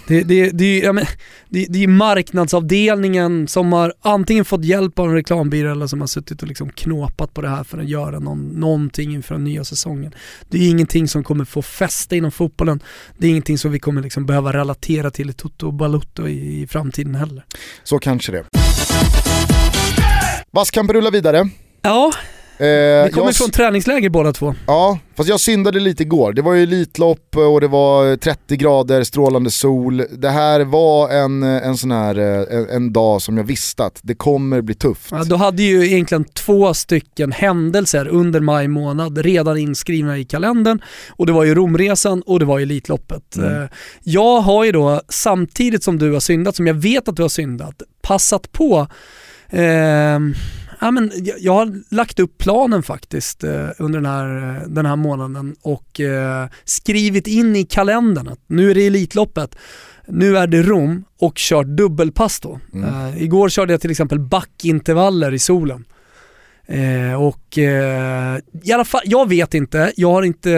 Speaker 4: Det, det, det, ja, men, det, det är marknadsavdelningen som har antingen fått hjälp av en reklambyrå eller som har suttit och liksom knåpat på det här för att göra någon, någonting inför den nya säsongen. Det är ingenting som kommer få fäste inom fotbollen. Det är ingenting som vi kommer liksom behöva relatera till i Toto och Balutto i, i framtiden heller.
Speaker 3: Så kanske det. Vasskampen rullar vidare.
Speaker 4: Ja, Eh, Vi kommer jag... från träningsläger båda två.
Speaker 3: Ja, fast jag syndade lite igår. Det var ju Elitlopp och det var 30 grader, strålande sol. Det här var en, en sån här en, en dag som jag visste att det kommer bli tufft.
Speaker 4: Ja, du hade ju egentligen två stycken händelser under maj månad redan inskrivna i kalendern. Och det var ju Romresan och det var Elitloppet. Mm. Eh, jag har ju då, samtidigt som du har syndat, som jag vet att du har syndat, passat på eh, ja, men jag har lagt upp planen faktiskt eh, under den här, den här månaden och eh, skrivit in i kalendern att nu är det Elitloppet, nu är det Rom och kört dubbelpass då. Mm. Eh, igår körde jag till exempel backintervaller i solen. Eh, och eh, i alla fall, jag vet inte, jag har inte,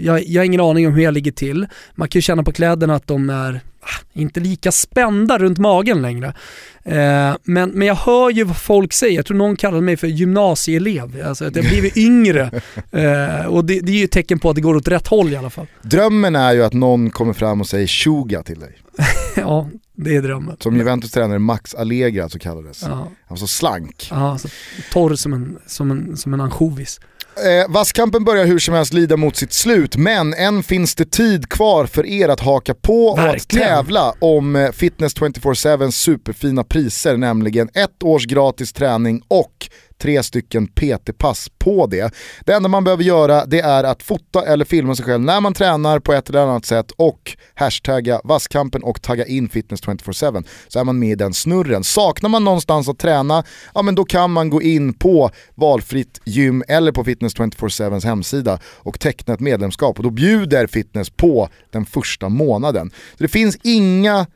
Speaker 4: jag, jag har ingen aning om hur jag ligger till. Man kan ju känna på kläderna att de är ah, inte lika spända runt magen längre. Eh, men, men jag hör ju vad folk säger, jag tror någon kallade mig för gymnasieelev, alltså att jag blivit yngre. Eh, och det, det, är ju ett tecken på att det går åt rätt håll i alla fall.
Speaker 3: Drömmen är ju att någon kommer fram och säger tjuga till dig.
Speaker 4: ja, det är drömmen.
Speaker 3: Som Juventus tränare Max Allegra så kallades. Ja. Han var så slank.
Speaker 4: Ja, så torr som en, som en, som en ansjovis.
Speaker 3: Eh, Vasskampen börjar hur som helst lida mot sitt slut, men än finns det tid kvar för er att haka på Verkligen. och att tävla om eh, Fitness 24-7 superfina priser, nämligen ett års gratis träning och tre stycken PT-pass på det. Det enda man behöver göra det är att fota eller filma sig själv när man tränar på ett eller annat sätt och hashtagga vasskampen och tagga in fitness 24-7 så är man med i den snurren. Saknar man någonstans att träna, ja men då kan man gå in på valfritt gym eller på fitness 24-7 hemsida och teckna ett medlemskap och då bjuder fitness på den första månaden. Så det finns inga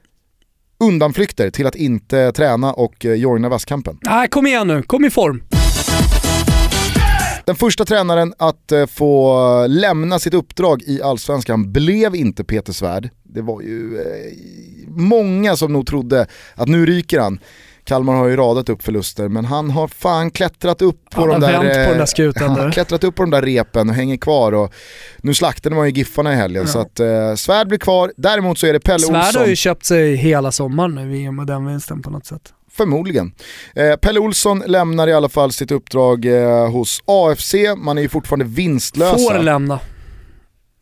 Speaker 3: undanflykter till att inte träna och eh, joina vasskampen.
Speaker 4: Nej, kom igen nu, kom i form.
Speaker 3: Den första tränaren att eh, få lämna sitt uppdrag i Allsvenskan blev inte Peter Svärd. Det var ju eh, många som nog trodde att nu ryker han. Kalmar har ju radat upp förluster men han har fan klättrat upp på, de där,
Speaker 4: på den där
Speaker 3: klättrat upp på de där repen och hänger kvar och nu slaktade man ju Giffarna i helgen ja. så att eh, Svärd blir kvar, däremot så är det Pelle
Speaker 4: Svärd
Speaker 3: Olsson.
Speaker 4: Svärd har ju köpt sig hela sommaren nu i och med den vinsten på något sätt.
Speaker 3: Förmodligen. Eh, Pelle Olsson lämnar i alla fall sitt uppdrag eh, hos AFC, man är ju fortfarande vinstlösa.
Speaker 4: Får lämna.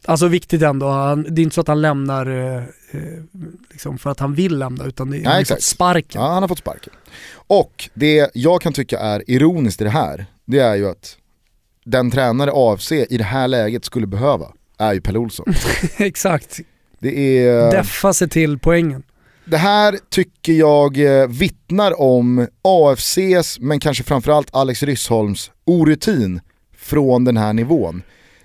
Speaker 4: Alltså viktigt ändå, han, det är inte så att han lämnar eh, eh liksom för att han vill lämna utan det, han har fått sparken.
Speaker 3: Ja, han har fått sparken. Och det jag kan tycka är ironiskt i det här, det är ju att den tränare AFC i det här läget skulle behöva är ju Pelle Olsson.
Speaker 4: Exakt.
Speaker 3: Det är...
Speaker 4: Deffa sig till poängen.
Speaker 3: Det här tycker jag eh, vittnar om AFCs, men kanske framförallt Alex Ryssholms orutin från den här nivån.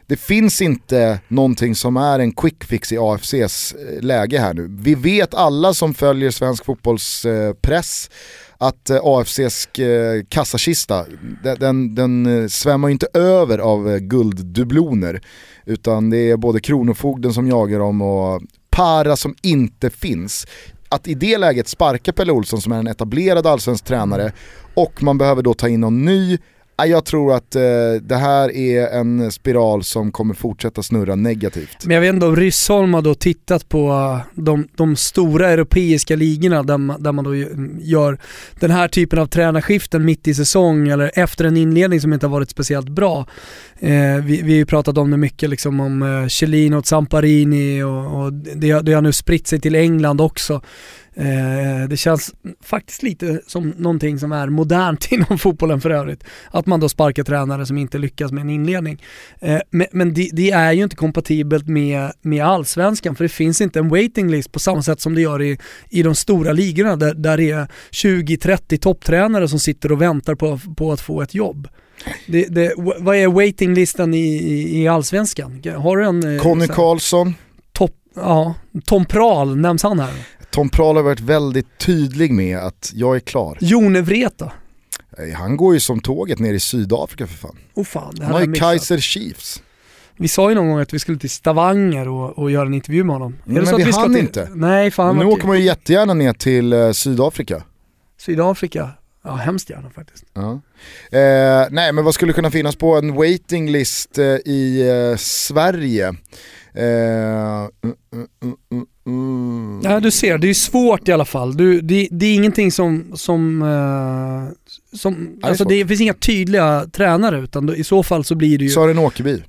Speaker 3: Det finns inte någonting som är en quick fix i AFCs eh, läge här nu. Vi vet alla som följer svensk fotbollspress eh, att eh, AFCs kassakista, den, den, den svämmar ju inte över av gulddubloner. Utan det är både Kronofogden som jagar dem och para som inte finns att i det läget sparka Pelle Olsson som är en etablerad allsvensk tränare och man behöver då ta in någon ny jag tror att eh, det här är en spiral som kommer fortsätta snurra negativt.
Speaker 4: Men jag vet inte om Ryssholm har då tittat på eh, de, de stora europeiska ligorna där man, där man då gör den här typen av tränarskiften mitt i säsong eller efter en inledning som inte har varit speciellt bra. Eh, vi, vi har ju pratat om det mycket liksom om eh, Chelino och Zamparini och, och det, det har nu spritt sig till England också. Eh, det känns faktiskt lite som någonting som är modernt inom fotbollen för övrigt. Att man då sparkar tränare som inte lyckas med en inledning. Eh, men, men det, det, är ju inte kompatibelt med, med allsvenskan för det finns inte en waiting list på samma sätt som det gör i, i de stora ligorna där, där det är 20-30 topptränare som sitter och väntar på, på att få ett jobb. Det, det, vad är waitinglistan i, i, i allsvenskan? Har du en...
Speaker 3: Eh, Conny Karlsson.
Speaker 4: Topp, ja, Tom Prahl, nämns han här?
Speaker 3: Tom Prahl har varit väldigt tydlig med att jag är klar.
Speaker 4: Jon Vreta?
Speaker 3: Han går ju som tåget ner i Sydafrika för fan.
Speaker 4: Oh fan
Speaker 3: han har ju Kaiser Chiefs.
Speaker 4: Vi sa ju någon gång att vi skulle till Stavanger och, och göra en intervju med honom.
Speaker 3: Mm, men vi, vi hann till... inte.
Speaker 4: Nej, fan
Speaker 3: men nu åker man ju jättegärna ner till uh, Sydafrika.
Speaker 4: Sydafrika? Ja, hemskt gärna faktiskt.
Speaker 3: Ja. Eh, nej men vad skulle kunna finnas på en waiting list eh, i eh, Sverige? Eh, mm,
Speaker 4: mm, mm, mm. Ja, du ser, det är svårt i alla fall. Du, det, det är ingenting som, som, uh, som alltså det, det finns inga tydliga tränare utan i så fall så blir det ju...
Speaker 3: Sören Åkerby.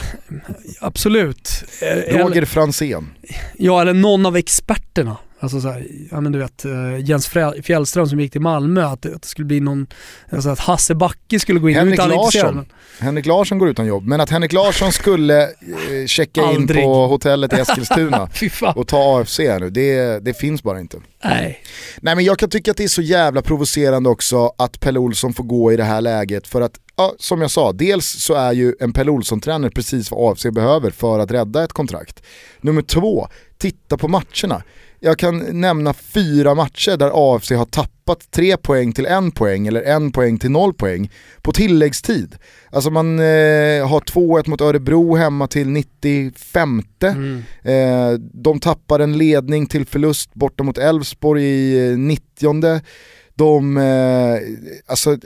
Speaker 4: Absolut.
Speaker 3: Roger Fransén.
Speaker 4: Ja, eller någon av experterna. Alltså så här, ja men du vet, uh, Jens Fjällström som gick till Malmö, att, att det skulle bli någon, alltså att Hasse Backe skulle gå in.
Speaker 3: Henrik Larsson. Henrik Larsson går utan jobb, men att Henrik Larsson skulle uh, checka Aldrig. in på hotellet i Eskilstuna och ta AFC nu, det, det finns bara inte.
Speaker 4: Nej.
Speaker 3: Nej men jag kan tycka att det är så jävla provocerande också att Pelle Olsson får gå i det här läget för att Ja, som jag sa, dels så är ju en Pelle Olsson-tränare precis vad AFC behöver för att rädda ett kontrakt. Nummer två, titta på matcherna. Jag kan nämna fyra matcher där AFC har tappat tre poäng till en poäng eller en poäng till noll poäng på tilläggstid. Alltså man eh, har 2-1 mot Örebro hemma till 95. Mm. Eh, de tappar en ledning till förlust borta mot Elfsborg i 90. Eh, de, eh, alltså,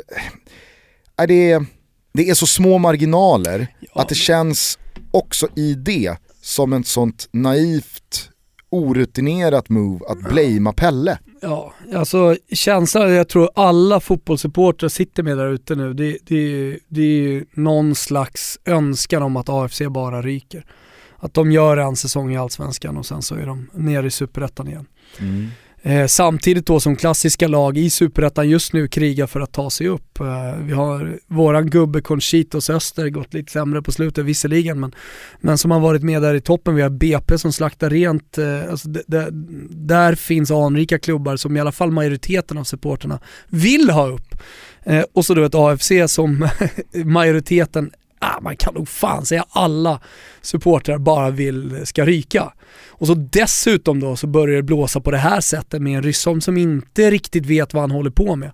Speaker 3: det, är, det är så små marginaler ja. att det känns också i det som ett sånt naivt orutinerat move att blamea Pelle.
Speaker 4: Ja, alltså känslan jag tror alla fotbollssupportrar sitter med där ute nu, det, det, det är någon slags önskan om att AFC bara ryker. Att de gör en säsong i Allsvenskan och sen så är de nere i Superettan igen. Mm. Eh, samtidigt då som klassiska lag i Superettan just nu krigar för att ta sig upp. Eh, vi har våran gubbe Conchitos Öster, gått lite sämre på slutet visserligen, men, men som har varit med där i toppen. Vi har BP som slaktar rent. Eh, alltså där finns anrika klubbar som i alla fall majoriteten av supporterna vill ha upp. Eh, och så då ett AFC som majoriteten ah, man kan nog fan säga alla supportrar bara vill ska ryka. Och så dessutom då så börjar det blåsa på det här sättet med en Ryssholm som inte riktigt vet vad han håller på med.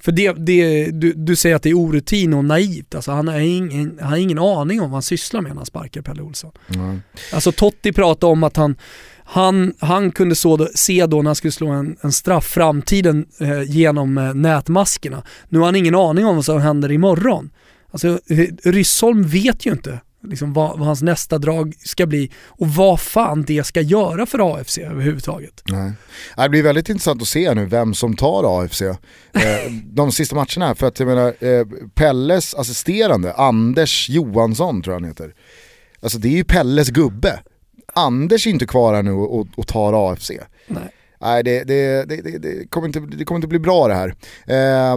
Speaker 4: För det, det, du, du säger att det är orutin och naivt, alltså han, har ingen, han har ingen aning om vad han sysslar med när han sparkar Pelle Olsson. Mm. Alltså Totti pratade om att han, han, han kunde så, se då när han skulle slå en, en straff framtiden eh, genom eh, nätmaskerna. Nu har han ingen aning om vad som händer imorgon. Alltså Ryssholm vet ju inte liksom vad, vad, hans nästa drag ska bli och vad fan det ska göra för AFC överhuvudtaget.
Speaker 3: Nej. Det blir väldigt intressant att se nu vem som tar AFC eh, de sista matcherna. Här, för att jag menar, eh, Pelles assisterande, Anders Johansson tror jag han heter. Alltså det är ju Pelles gubbe. Anders är inte kvar här nu och, och tar AFC.
Speaker 4: Nej.
Speaker 3: Nej, det, det, det, det, kommer inte, det kommer inte bli bra det här. Eh,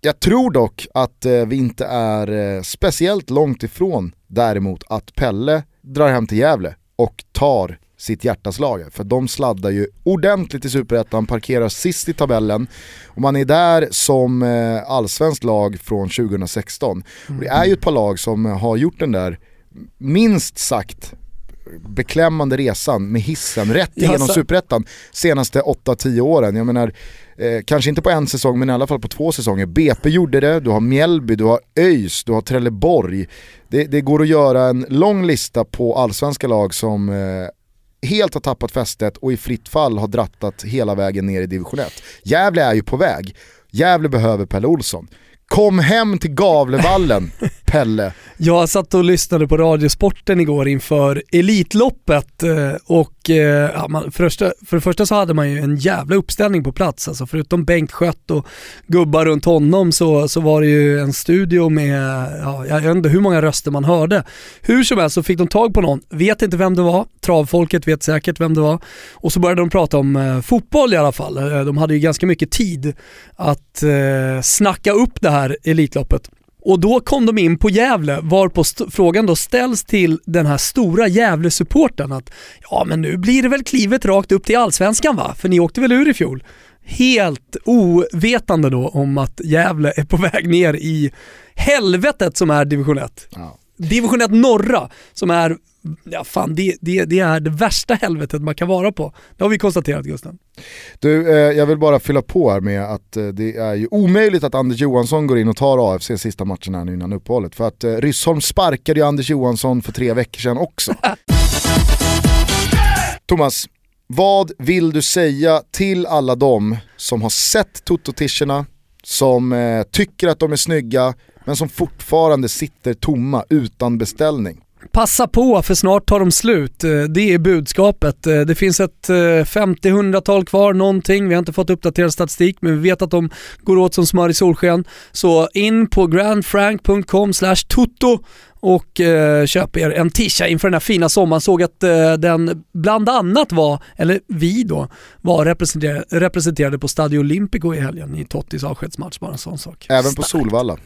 Speaker 3: jag tror dock att eh, vi inte är eh, speciellt långt ifrån däremot att Pelle drar hem till Gävle och tar sitt hjärtas lag. För de sladdar ju ordentligt i Superettan, parkerar sist i tabellen och man är där som eh, allsvenskt lag från 2016. Och det är ju ett par lag som har gjort den där minst sagt beklämmande resan med hissen rätt igenom Superettan senaste 8-10 åren. Jag menar, eh, kanske inte på en säsong men i alla fall på två säsonger. BP gjorde det, du har Mjällby, du har ÖIS, du har Trelleborg. Det, det går att göra en lång lista på allsvenska lag som eh, helt har tappat fästet och i fritt fall har drattat hela vägen ner i division 1. Gävle är ju på väg. Gävle behöver Pelle Olsson. Kom hem till Gavlevallen, Pelle.
Speaker 4: Jag satt och lyssnade på Radiosporten igår inför Elitloppet eh, och eh, ja, man, för, första, för det första så hade man ju en jävla uppställning på plats. Alltså förutom Bengt Skött och gubbar runt honom så, så var det ju en studio med, ja, jag vet inte hur många röster man hörde. Hur som helst så fick de tag på någon, vet inte vem det var, travfolket vet säkert vem det var. Och så började de prata om eh, fotboll i alla fall. Eh, de hade ju ganska mycket tid att eh, snacka upp det här Elitloppet. Och då kom de in på Gävle, varpå st- frågan då ställs till den här stora Gävle-supporten att ja men nu blir det väl klivet rakt upp till Allsvenskan va? För ni åkte väl ur i fjol? Helt ovetande då om att Gävle är på väg ner i helvetet som är division 1.
Speaker 3: Ja.
Speaker 4: Division 1 norra som är, ja fan det, det, det är det värsta helvetet man kan vara på. Det har vi konstaterat Gusten.
Speaker 3: Du, eh, jag vill bara fylla på här med att eh, det är ju omöjligt att Anders Johansson går in och tar AFC sista matchen här nu innan uppehållet. För att eh, Ryssholm sparkade ju Anders Johansson för tre veckor sedan också. Thomas, vad vill du säga till alla dem som har sett Toto-tischerna, som eh, tycker att de är snygga, men som fortfarande sitter tomma utan beställning?
Speaker 4: Passa på för snart tar de slut. Eh, Det är budskapet. Eh, Det finns ett eh, 50-100-tal kvar någonting. Vi har inte fått uppdaterad statistik men vi vet att de går åt som smör i solsken. Så in på grandfrank.com toto och eh, köp er en tisha inför den här fina sommaren. Såg att eh, den bland annat var, eller vi då, var representerade, representerade på Stadio Olimpico i helgen i Tottis avskedsmatch. Bara en sån sak.
Speaker 3: Även på
Speaker 4: Starkt.
Speaker 3: Solvalla.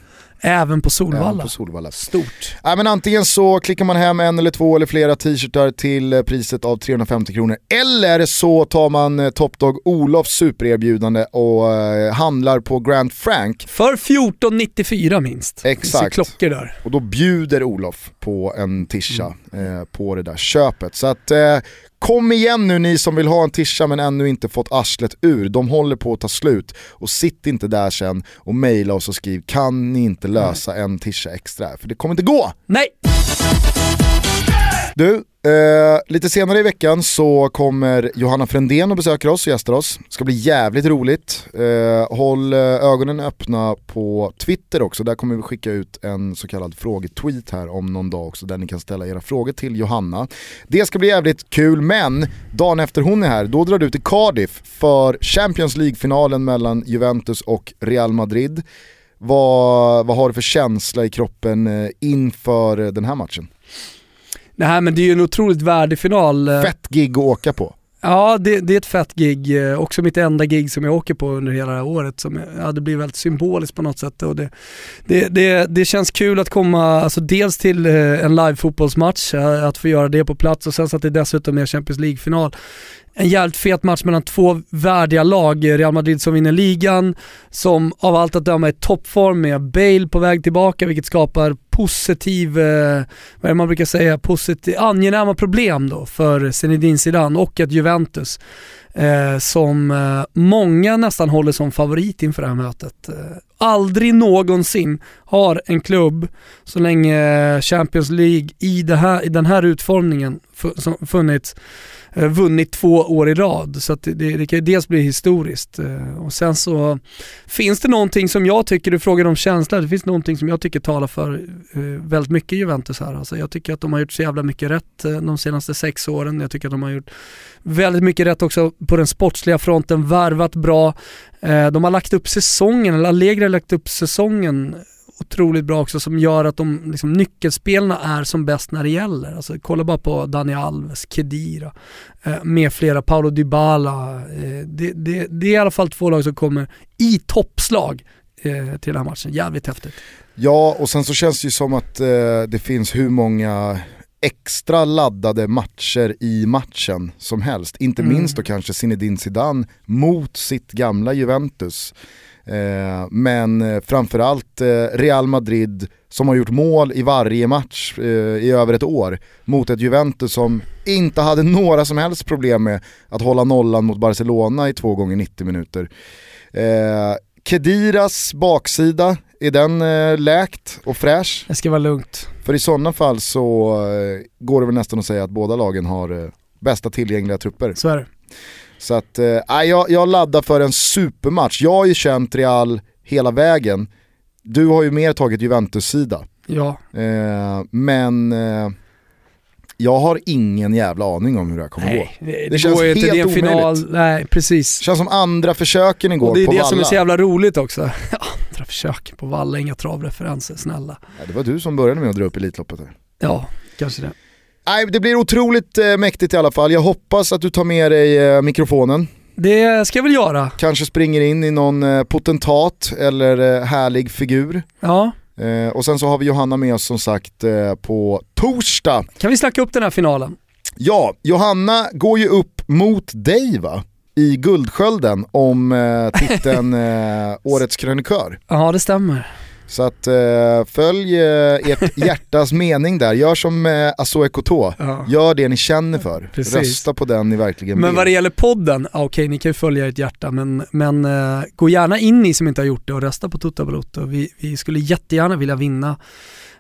Speaker 4: Även på Solvalla.
Speaker 3: Även på Solvalla.
Speaker 4: Stort.
Speaker 3: Ja, men antingen så klickar man hem en eller två eller flera t-shirtar till eh, priset av 350 kronor. Eller så tar man eh, Top Dog Olofs supererbjudande och eh, handlar på Grand Frank.
Speaker 4: För 1494 minst.
Speaker 3: Exakt.
Speaker 4: Klockor där.
Speaker 3: Och då bjuder Olof på en tisha eh, på det där köpet. Så att eh, kom igen nu ni som vill ha en tisha men ännu inte fått arslet ur. De håller på att ta slut. Och sitt inte där sen och mejla oss och skriv kan ni inte lösa en tisha extra? För det kommer inte gå.
Speaker 4: Nej!
Speaker 3: Du, eh, lite senare i veckan så kommer Johanna Frändén och besöker oss och gästar oss. Det ska bli jävligt roligt. Eh, håll eh, ögonen öppna på Twitter också, där kommer vi skicka ut en så kallad frågetweet här om någon dag också där ni kan ställa era frågor till Johanna. Det ska bli jävligt kul men dagen efter hon är här, då drar du till Cardiff för Champions League-finalen mellan Juventus och Real Madrid. Vad, vad har du för känsla i kroppen eh, inför eh, den här matchen?
Speaker 4: Nej men det är ju en otroligt värdig final. Eh,
Speaker 3: Fett gig att åka på.
Speaker 4: Ja det, det är ett fett gig. Eh, Också mitt enda gig som jag åker på under hela det här året. Som, ja, det blir väldigt symboliskt på något sätt. Och det, det, det, det känns kul att komma, alltså dels till eh, en live-fotbollsmatch, att få göra det på plats och sen så att det dessutom är Champions League-final. En jävligt fet match mellan två värdiga lag. Real Madrid som vinner ligan, som av allt att döma är i toppform med Bale på väg tillbaka vilket skapar positiv, eh, vad är det man brukar säga, positiv, angenäma problem då för Zinedine Zidane och ett Juventus eh, som eh, många nästan håller som favorit inför det här mötet. Eh, aldrig någonsin har en klubb så länge Champions League i, det här, i den här utformningen funnits eh, vunnit två år i rad. Så att det, det kan ju dels bli historiskt eh, och sen så finns det någonting som jag tycker, du frågar om känsla, det finns någonting som jag tycker talar för eh, väldigt mycket Juventus här. Alltså jag tycker att de har gjort så jävla mycket rätt de senaste sex åren. Jag tycker att de har gjort väldigt mycket rätt också på den sportsliga fronten, värvat bra. De har lagt upp säsongen, eller Allegri har lagt upp säsongen otroligt bra också som gör att de liksom, nyckelspelarna är som bäst när det gäller. Alltså, kolla bara på Dani Alves, Kedira, eh, med flera, Paolo Dybala. Eh, det, det, det är i alla fall två lag som kommer i toppslag eh, till den här matchen. Jävligt häftigt.
Speaker 3: Ja, och sen så känns det ju som att eh, det finns hur många extra laddade matcher i matchen som helst. Inte
Speaker 4: Mm.
Speaker 3: minst då kanske Zinedine Zidane mot sitt gamla Juventus. Eh, men eh, framförallt eh, Real Madrid som har gjort mål i varje match i över ett år mot ett Juventus som inte hade några som helst problem med att hålla nollan mot Barcelona i två gånger 90 minuter. Kediras baksida, är den eh, läkt och fräsch?
Speaker 4: Det ska vara lugnt.
Speaker 3: För i sådana fall så eh, går det väl nästan att säga att båda lagen har eh, bästa tillgängliga trupper.
Speaker 4: Så är det.
Speaker 3: Så att, eh, nej, jag, jag laddar för en supermatch. Jag har ju känt Real hela vägen. Du har ju mer tagit Juventus-sida.
Speaker 4: Ja,
Speaker 3: Eh, men eh, jag har ingen jävla aning om hur det här kommer gå.
Speaker 4: det,
Speaker 3: Det känns
Speaker 4: går ju inte.
Speaker 3: helt
Speaker 4: Det är final.
Speaker 3: omöjligt.
Speaker 4: Nej, precis.
Speaker 3: Det känns som andra försöken igår
Speaker 4: Och det är
Speaker 3: på
Speaker 4: det
Speaker 3: Valla.
Speaker 4: som är så jävla roligt också. Andra försök på Valla, inga travreferenser, snälla.
Speaker 3: Ja, det var du som började med att dra upp Elitloppet. Här.
Speaker 4: Ja, kanske det.
Speaker 3: Nej, det blir otroligt eh, mäktigt i alla fall. Jag hoppas att du tar med dig eh, mikrofonen.
Speaker 4: Det ska jag väl göra.
Speaker 3: Kanske springer in i någon eh, potentat eller härlig figur.
Speaker 4: Ja,
Speaker 3: och sen så har vi Johanna med oss som sagt på torsdag.
Speaker 4: kan vi snacka upp den här finalen?
Speaker 3: Ja, Johanna går ju upp mot dig va? I Guldskölden om titeln Årets krönikör.
Speaker 4: Ja, det stämmer.
Speaker 3: Så att eh, följ eh, ert hjärtas mening där, gör som eh, Asso Ekoto.
Speaker 4: Ja.
Speaker 3: Gör det ni känner för.
Speaker 4: Precis.
Speaker 3: Rösta på den ni verkligen
Speaker 4: Men
Speaker 3: vill.
Speaker 4: vad det gäller podden, okej ni kan ju följa ert hjärta men, men eh, gå gärna in ni som inte har gjort det och rösta på Tutta Balotto. Vi, vi skulle jättegärna vilja vinna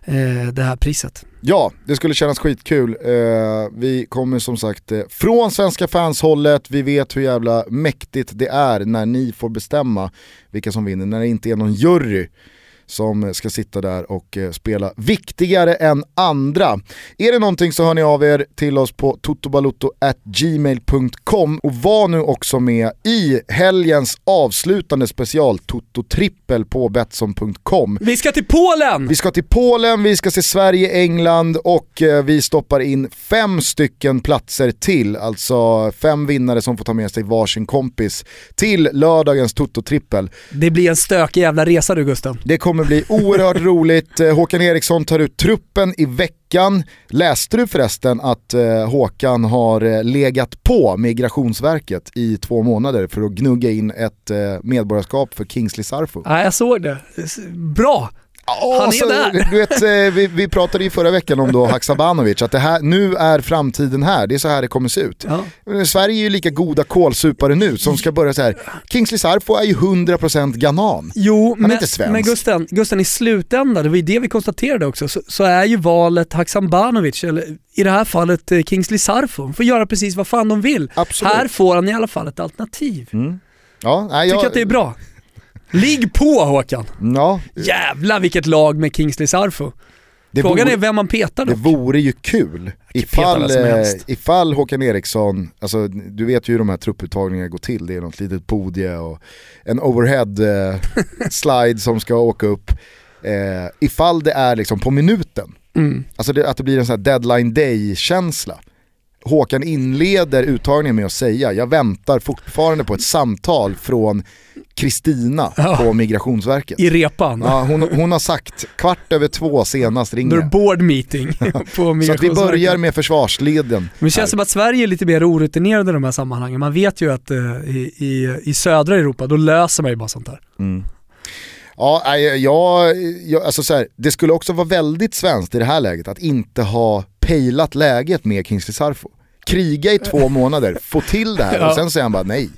Speaker 4: eh, det här priset.
Speaker 3: Ja, det skulle kännas skitkul. Eh, vi kommer som sagt eh, från Svenska fanshållet, vi vet hur jävla mäktigt det är när ni får bestämma vilka som vinner, när det inte är någon jury som ska sitta där och eh, spela viktigare än andra. Är det någonting så hör ni av er till oss på totobalutto@gmail.com och var nu också med i helgens avslutande special Toto Trippel på Betsson.com.
Speaker 4: Vi ska till Polen!
Speaker 3: Vi ska till Polen, vi ska se Sverige, England och eh, vi stoppar in fem stycken platser till, alltså fem vinnare som får ta med sig varsin kompis till lördagens Toto-trippel.
Speaker 4: Det blir en stökig jävla resa du Gusten.
Speaker 3: Det kommer bli oerhört roligt. Eh, Håkan Eriksson tar ut truppen i veckan. Läste du förresten att eh, Håkan har eh, legat på Migrationsverket i två månader för att gnugga in ett medborgarskap för Kingsley Sarfo?
Speaker 4: Ja, jag såg det. Bra! Han är där.
Speaker 3: Du vet, eh, vi, vi pratade ju förra veckan om då Haksabanovic, att det här, nu är framtiden här, det är så här det kommer se ut.
Speaker 4: Ja.
Speaker 3: Sverige är ju lika goda kålsupare nu som ska börja så här. Kingsley Sarfo är ju 100% ganan.
Speaker 4: Jo,
Speaker 3: Han är
Speaker 4: men,
Speaker 3: inte svensk.
Speaker 4: men Gusten, Gusten, i slutändan, det var ju det vi konstaterade också, så, så är ju valet Haksabanovic, eller i det här fallet eh, Kingsley Sarfo. De får göra precis vad fan de vill.
Speaker 3: Absolut.
Speaker 4: Här får han i alla fall ett alternativ.
Speaker 3: Ja, nej,
Speaker 4: Tycker
Speaker 3: jag,
Speaker 4: att det är bra. Ligg på Håkan!
Speaker 3: Ja,
Speaker 4: Jävlar vilket lag med Kingsley Sarfo.
Speaker 3: det
Speaker 4: Frågan
Speaker 3: vore,
Speaker 4: är vem man petar
Speaker 3: det
Speaker 4: dock.
Speaker 3: vore ju kul ifall, eh, ifall Håkan Eriksson, alltså du vet ju hur de här trupputtagningarna går till, det är något litet podie och en overhead eh, slide som ska åka upp. Eh, ifall det är liksom på minuten,
Speaker 4: Mm.
Speaker 3: Alltså det, att det blir en sån här deadline day-känsla. Håkan inleder uttagningen med att säga, jag väntar fortfarande på ett samtal från Kristina
Speaker 4: Ja.
Speaker 3: på Migrationsverket.
Speaker 4: I repan.
Speaker 3: Ja, hon, hon har sagt kvart över två senast ringer jag.
Speaker 4: board meeting på
Speaker 3: Så att vi
Speaker 4: Migrationsverket.
Speaker 3: börjar med försvarsleden.
Speaker 4: Men det känns som att Sverige är lite mer orutinerade i de här sammanhangen. Man vet ju att eh, i, i, i södra Europa, då löser man ju bara sånt där.
Speaker 3: Ja, nej, jag, jag, alltså så här, det skulle också vara väldigt svenskt i det här läget att inte ha pejlat läget med Kingsley Sarfo. Kriga i två månader, få till det här och sen säger han bara nej.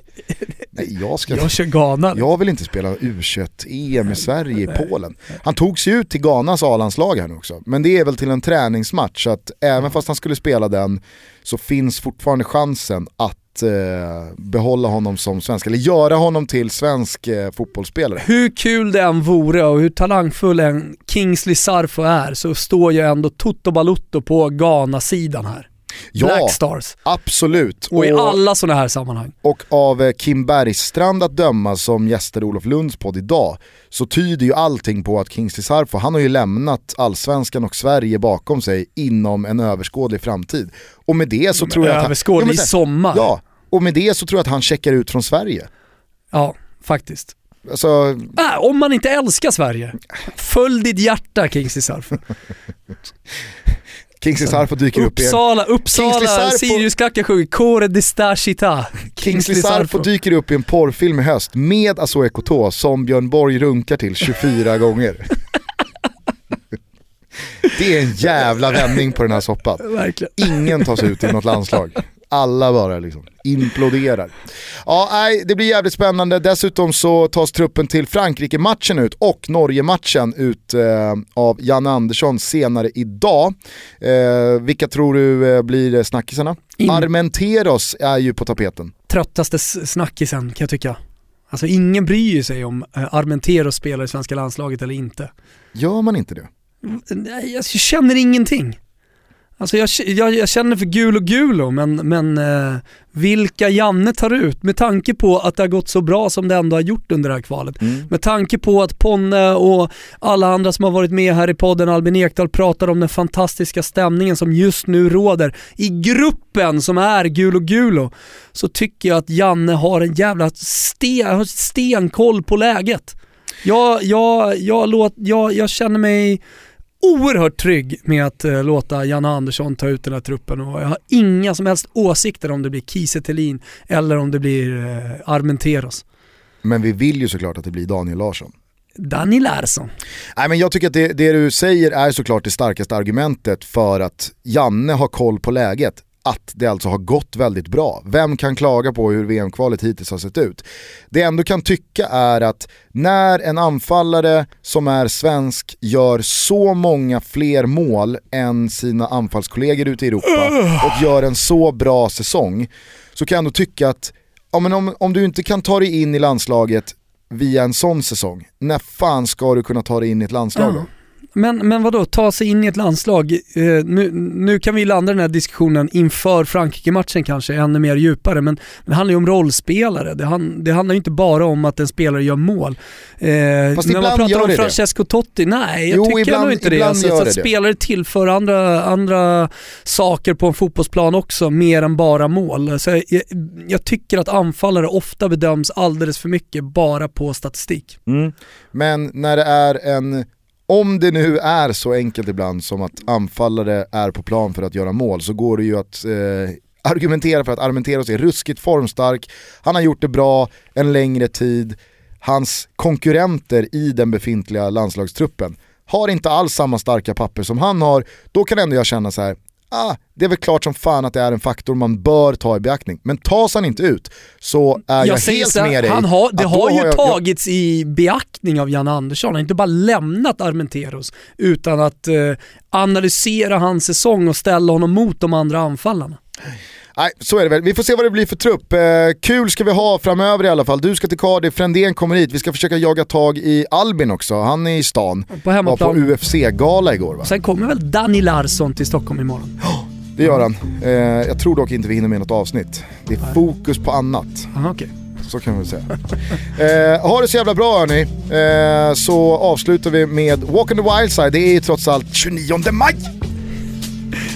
Speaker 3: Nej, jag ska
Speaker 4: Jag kör Ghana.
Speaker 3: Jag vill inte spela U21-EM i Sverige i Polen. Han togs ju ut till Ghanas A-landslag här nu också, men det är väl till en träningsmatch så att även fast han skulle spela den så finns fortfarande chansen att eh, behålla honom som svensk, eller göra honom till svensk eh, fotbollsspelare.
Speaker 4: Hur kul det än vore och hur talangfull en Kingsley Sarfo är så står ju ändå Toto Balutto på Ghana-sidan här.
Speaker 3: Ja,
Speaker 4: Black Stars.
Speaker 3: absolut.
Speaker 4: Och i alla sådana här sammanhang.
Speaker 3: Och av eh, Kim Bergstrand att döma som gästade Olof Lunds podd idag så tyder ju allting på att Kingsley Sarfo, han har ju lämnat allsvenskan och Sverige bakom sig inom en överskådlig framtid. Och med det så tror jag att han...
Speaker 4: Överskådlig
Speaker 3: Ja, men så här,
Speaker 4: sommar.
Speaker 3: Ja, och med det så tror jag att han checkar ut från Sverige.
Speaker 4: Ja, faktiskt.
Speaker 3: Alltså,
Speaker 4: Äh, om man inte älskar Sverige, följ ditt hjärta Kingsley Sarfo.
Speaker 3: Kingsley Sarpo dyker upp igen.
Speaker 4: Uppsala, Uppsala, Siriusklackar sjunger Core di sta città.
Speaker 3: Kingsley Sarpo dyker upp i en porrfilm i höst med Azoe Koto som Björn Borg runkar till 24 gånger. Det är en jävla vändning på den här soppan. Ingen tas ut i något landslag. Alla bara liksom imploderar. Ja, nej, det blir jävligt spännande. Dessutom så tas truppen till Frankrike-matchen ut och Norge-matchen ut eh, av Janne Andersson senare idag. Eh, vilka tror du eh, blir snackisarna?
Speaker 4: In-
Speaker 3: Armenteros är ju på tapeten.
Speaker 4: Tröttaste snackisen kan jag tycka. Alltså ingen bryr sig om eh, Armenteros spelar i svenska landslaget eller inte.
Speaker 3: Gör man inte det?
Speaker 4: Nej, jag känner ingenting. Alltså jag, jag, jag känner för gul och gulo men, men eh, vilka Janne tar ut med tanke på att det har gått så bra som det ändå har gjort under det här kvalet. Med tanke på att Ponne och alla andra som har varit med här i podden, Albin Ekdal pratar om den fantastiska stämningen som just nu råder i gruppen som är gul och gulo. Så tycker jag att Janne har en jävla sten, stenkoll på läget. Jag, jag, jag, låt, jag, jag känner mig oerhört trygg med att eh, låta Janne Andersson ta ut den här truppen och jag har inga som helst åsikter om det blir Kiese eller om det blir eh, Armenteros.
Speaker 3: Men vi vill ju såklart att det blir Daniel Larsson.
Speaker 4: Danny Larsson.
Speaker 3: Nej, men jag tycker att det, det du säger är såklart det starkaste argumentet för att Janne har koll på läget. Att det alltså har gått väldigt bra. Vem kan klaga på hur VM-kvalet hittills har sett ut? Det jag ändå kan tycka är att när en anfallare som är svensk gör så många fler mål än sina anfallskollegor ute i Europa och gör en så bra säsong så kan jag ändå tycka att ja, men om, om du inte kan ta dig in i landslaget via en sån säsong, när fan ska du kunna ta dig in i ett landslag då?
Speaker 4: Men, men vadå, ta sig in i ett landslag. Eh, nu, nu kan vi landa den här diskussionen inför Frankrike-matchen kanske ännu mer djupare, men det handlar ju om rollspelare. Det, han, det handlar ju inte bara om att en spelare gör mål. Eh, när man pratar om
Speaker 3: det det.
Speaker 4: Francesco Totti, nej jag
Speaker 3: Jo,
Speaker 4: tycker
Speaker 3: ibland-
Speaker 4: nog inte det. Alltså, så att
Speaker 3: det.
Speaker 4: spelare tillför andra, andra saker på en fotbollsplan också, mer än bara mål. Alltså, jag, jag tycker att anfallare ofta bedöms alldeles för mycket bara på statistik.
Speaker 3: Men när det är en, om det nu är så enkelt ibland som att anfallare är på plan för att göra mål så går det ju att eh, argumentera för att Armenteros är ruskigt formstark, han har gjort det bra en längre tid, hans konkurrenter i den befintliga landslagstruppen har inte alls samma starka papper som han har, då kan ändå jag känna så här. Ah, det är väl klart som fan att det är en faktor man bör ta i beaktning. Men tas han inte ut så är jag,
Speaker 4: säger
Speaker 3: helt
Speaker 4: så
Speaker 3: med dig.
Speaker 4: Han har, det har ju
Speaker 3: jag- jag-
Speaker 4: tagits i beaktning av Jan Andersson. Han har inte bara lämnat Armenteros utan att eh, analysera hans säsong och ställa honom mot de andra anfallarna.
Speaker 3: Nej, så är det väl. Vi får se vad det blir för trupp. Eh, kul ska vi ha framöver i alla fall. Du ska till Cardiff, Frändén kommer hit. Vi ska försöka jaga tag i Albin också. Han är i stan.
Speaker 4: På
Speaker 3: Var
Speaker 4: hemmaplan.
Speaker 3: på UFC-gala igår va?
Speaker 4: Sen kommer väl Danny Larsson till Stockholm imorgon.
Speaker 3: Det gör han. Eh, jag tror dock inte vi hinner med något avsnitt. Det är fokus på annat.
Speaker 4: Aha, okej.
Speaker 3: Så kan vi säga. eh, ha det så jävla bra hörni. Eh, så avslutar vi med Walk on the Wild Side. Det är ju trots allt 29 maj!